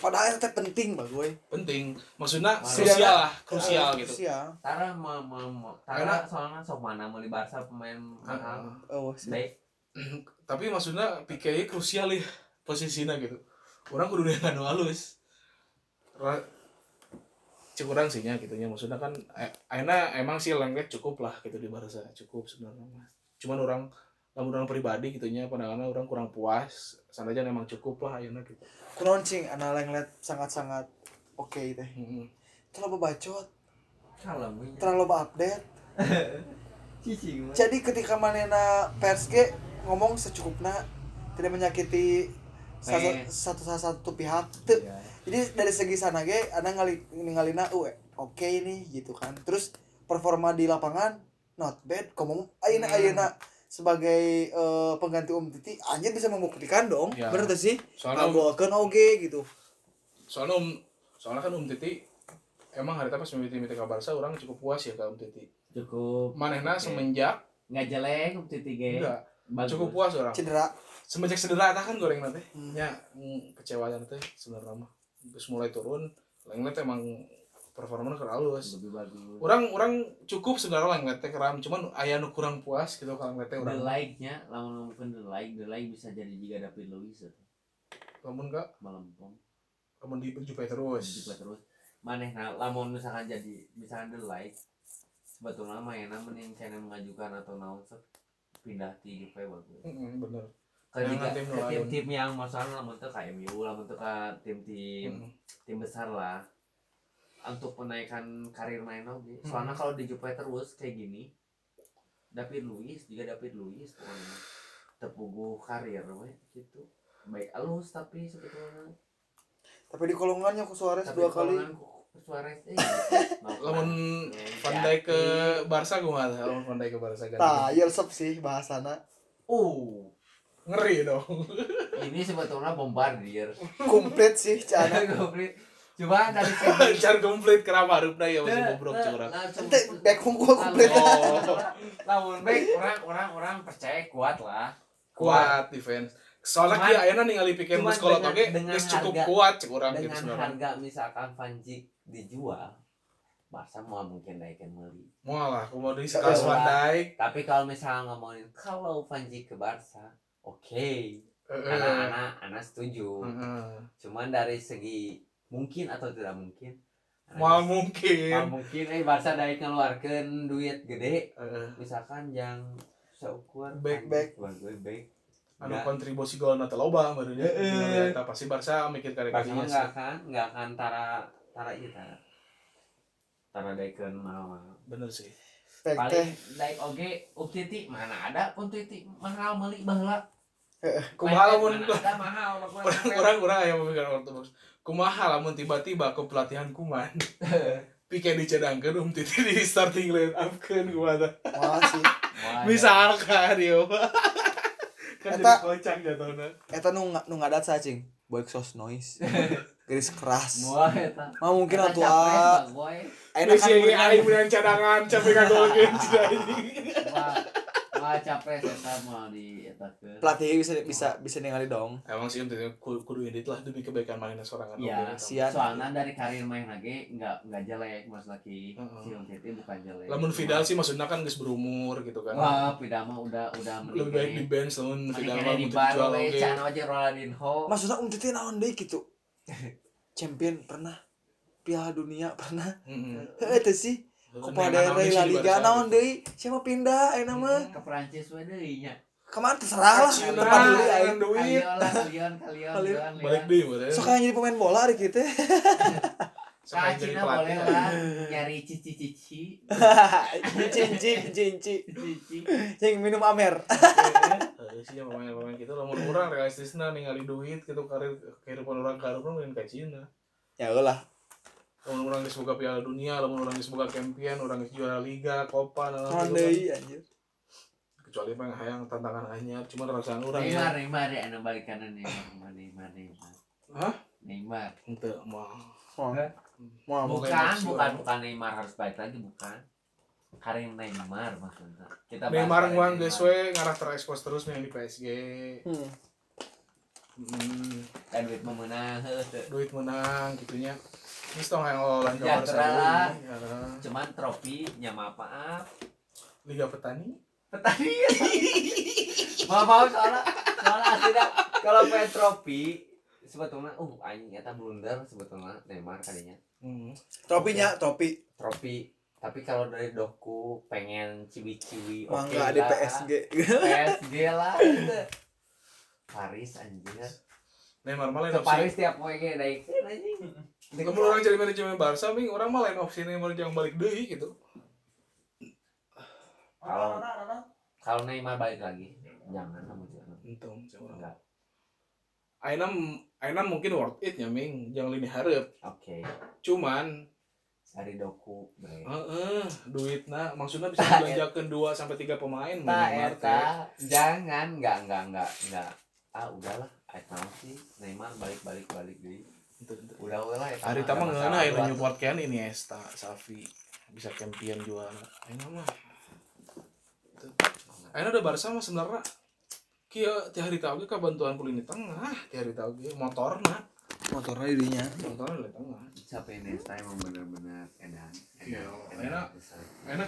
Padahal eta penting bang gue. penting maksudnya krusial lah krusial gitu Krusial. Tara mah mah- Tara soalnya sok mana beli Barca pemain mahal. Oh, sih. Baik. tapi maksudnya PKI krusial ya posisinya gitu orang kudu dengan halus Ra- cek orang sih nya gitu nya maksudnya kan eh, akhirnya emang sih lengket cukup lah gitu di Barca cukup sebenarnya cuman orang lamun orang pribadi gitu nya pandangannya orang kurang puas sananya emang cukup lah akhirnya gitu Kunaon cing ana lenglet sangat-sangat oke teh. Mm-mm. Kalau bacot kalau gue terlalu loba update cicing jadi ketika manena PSG ngomong secukupnya tidak menyakiti satu, Eh. satu salah satu pihak Teu. Iya. jadi dari segi sana ge ada ngali ngalina uh oke nih gitu kan terus performa di lapangan not bad ngomong ayeuna Hmm. Sebagai eh, pengganti Om Titi anjir bisa membuktikan dong. Ya. bener tuh sih? Soalnya ngagolkeun oge gitu. Soalnya um, soalnya kan Um Titi emang hari pas mimiti mimiti ke Barca orang cukup puas ya ke Um Titi. Cukup. Manehna Oke. semenjak nggak jelek tiga enggak Bagus. cukup puas orang. Cedera. Semenjak cedera tah kan goreng nanti. Hmm. ya mm, kecewa nanti sebenarnya mah. Terus mulai turun Lenglet emang performanya kurang halus lebih bagus. Orang orang cukup sebenarnya Lenglet teh keram cuman aya nu kurang puas gitu kalau Lenglet teh the orang. like nya lamun ngomongin the like the like bisa jadi juga David Luiz atau lamun enggak melempem lamun di Juve terus. juga terus. Maneh nah lamun misalkan jadi misalkan the like sebetulnya mainnya mending saya mengajukan atau naon pindah di Juve bagus. Mm-mm, bener. Ke Jangan juga- tim ke lain. tim-tim yang masalah lamun tuh kayak MU lamun tuh ke tim-tim tim besar lah untuk menaikkan karir main oke Hmm. soalnya kalau di Juve terus kayak gini David Luiz juga David Luiz pokoknya terpuguh karir we gitu. Baik alus tapi sebetulnya. Tapi di kolongannya ku Suarez tapi dua kali. Suarez eh mau lamun kan. Van Dijk ke Barca gimana? Lamun Van Dijk ke Barca tah ganti ya resep sih bahasana. Uh ngeri dong. Ini sebetulnya bombardier. Komplit sih cana Komplit. Coba dari segi Car komplit kerama harupna ya masih bobrok curang Langsung- Ente Beckham gua komplit. Oh. lamun baik orang orang orang percaya kuat lah. Kuat defense. Soalnya kia ayeuna ningali Pique cuman Busquets dengan- oge dengan geus cukup kuat cek urang gitu dengan sebenarnya. harga misalkan Van Dijk dijual Barca mau mungkin naikin beli moal lah deui Bisa sekelas lah. Van tapi kalau misalnya ngomongin kalau Van Dijk ke Barca oke. Heeh. anak-anak anak setuju. Heeh. cuman dari segi mungkin atau tidak mungkin? Moal Mal mungkin. mungkin. Eh Barca dari ngeluarkan duit gede. Heeh. misalkan yang seukur Back, back. back back. Anu Nggak. kontribusi gol na teu loba barunya Heeh. eta pasti Barca mikir kare Barca mah nggak akan nggak akan tara tara itu tara. Tara daikeun mahal bener sih. Paling daik oge uk titi mana ada pun titi. Mahal meuli baheula kumaha lamun ada mahal orang orang aya pemikiran ortodoks kumaha lamun tiba-tiba ke pelatihan kuman Pique dicadangkeun um titi di starting line up keun kumaha? Malah sih. Misalkan yo. kan jadi Eta- kocak jatuhna. eta nu nu ngadat cing? Boy sos noise. Garis keras. Muah eta. mau mungkin atuh ah Bang Boy. enak kan aing punya cadangan capek ngagolkeun cina capres eta mau di eta ke. pelatih bisa bisa bisa ningali dong emang sih untuk kudu kudu edit lah demi kebaikan mainnya sorangan Ya, oke. sian. soalnya dari karir main lagi nggak nggak jelek mas lagi Heeh. si Om Titi bukan jelek. lamun Vidal sih maksudnya kan geus berumur gitu kan Wah, Pidama udah udah lebih baik di bench lamun Vidal mah di we oke can aja Ronaldinho. maksudnya um titi naon deui gitu champion pernah Piala Dunia pernah Heeh. heuh teh sih Rey sih La di Liga naon deui? Siapa pindah ayeuna mah? ke Prancis we deui nya. ke mana? Terserah lah Cina, tempat dulu aing duit Kalian lah, kalian, kalian, Kalian. kalian. balik deh boleh sok jadi pemain bola hari kita Kak jadi Cina boleh lah. Nyari cici-cici. cinci cinci Cici. yang minum amer. Eh, sih pemain-pemain gitu lamun orang realistisna ningali duit gitu karir kehidupan orang karir mending ka Cina ya ulah lamun orang geus boga Piala Dunia lamun orang geus boga champion orang geus juara liga Copa deui anjir kecuali mah hayang tantangan anyar cuma rasaan orang Neymar, ya Neymar ya, anu balik kanan Neymar, Neymar, Neymar. Hah? Neymar. Ente mah mau Bukan Bukan, bukan, Neymar harus balik lagi, bukan. Karim Neymar maksudnya. Kita Neymar nguan Neymar. geus we ngarah terekspos terus main di PSG hmm. hmm, Dan duit teu. duit menang gitunya Ini tong yang Ya, terah. deui. Ya. Cuman trofi nya maaf maaf. Liga Petani Petani. Maaf maaf soalnya soalnya aslinya kalau pengen trofi sebetulnya uh anjing eta blunder sebetulnya Neymar kadinya. hmm. tropinya tropi Trofi tapi kalau dari doku pengen ciwi-ciwi oke mangga di. PSG PSG lah gitu. Paris anjir Neymar malah ke Paris tiap ge daik anjing Kamu orang jadi manajemen Barca, ming orang mah lain opsi Neymar jangan balik deui gitu. Kalau kalau Neymar balik lagi, jangan kamu jangan. Untung jangan. Enggak. Aina Aina mungkin worth it nya ming, jangan lini hareup. Oke. Cuman Cari doku, heeh, duitna maksudnya bisa dibelanjakeun 2 sampai 3 pemain Ta eta jangan enggak enggak enggak enggak. Ah udahlah, eta sih Neymar balik-balik balik deui. Ente, ente. Udah lah eta. Hari mah tama ada buat- nyupport kan ini Esta, Safi bisa champion juara. Aina mah. Aina udah Barca mah sebenarnya Kia ti hari tau ge kabantuan ku lini tengah, ti hari tau ge motorna, motornya dirinya motorna di tengah. Sampai Nesta emang bener-bener edan. Iya, Edan. enak. Besar. Enak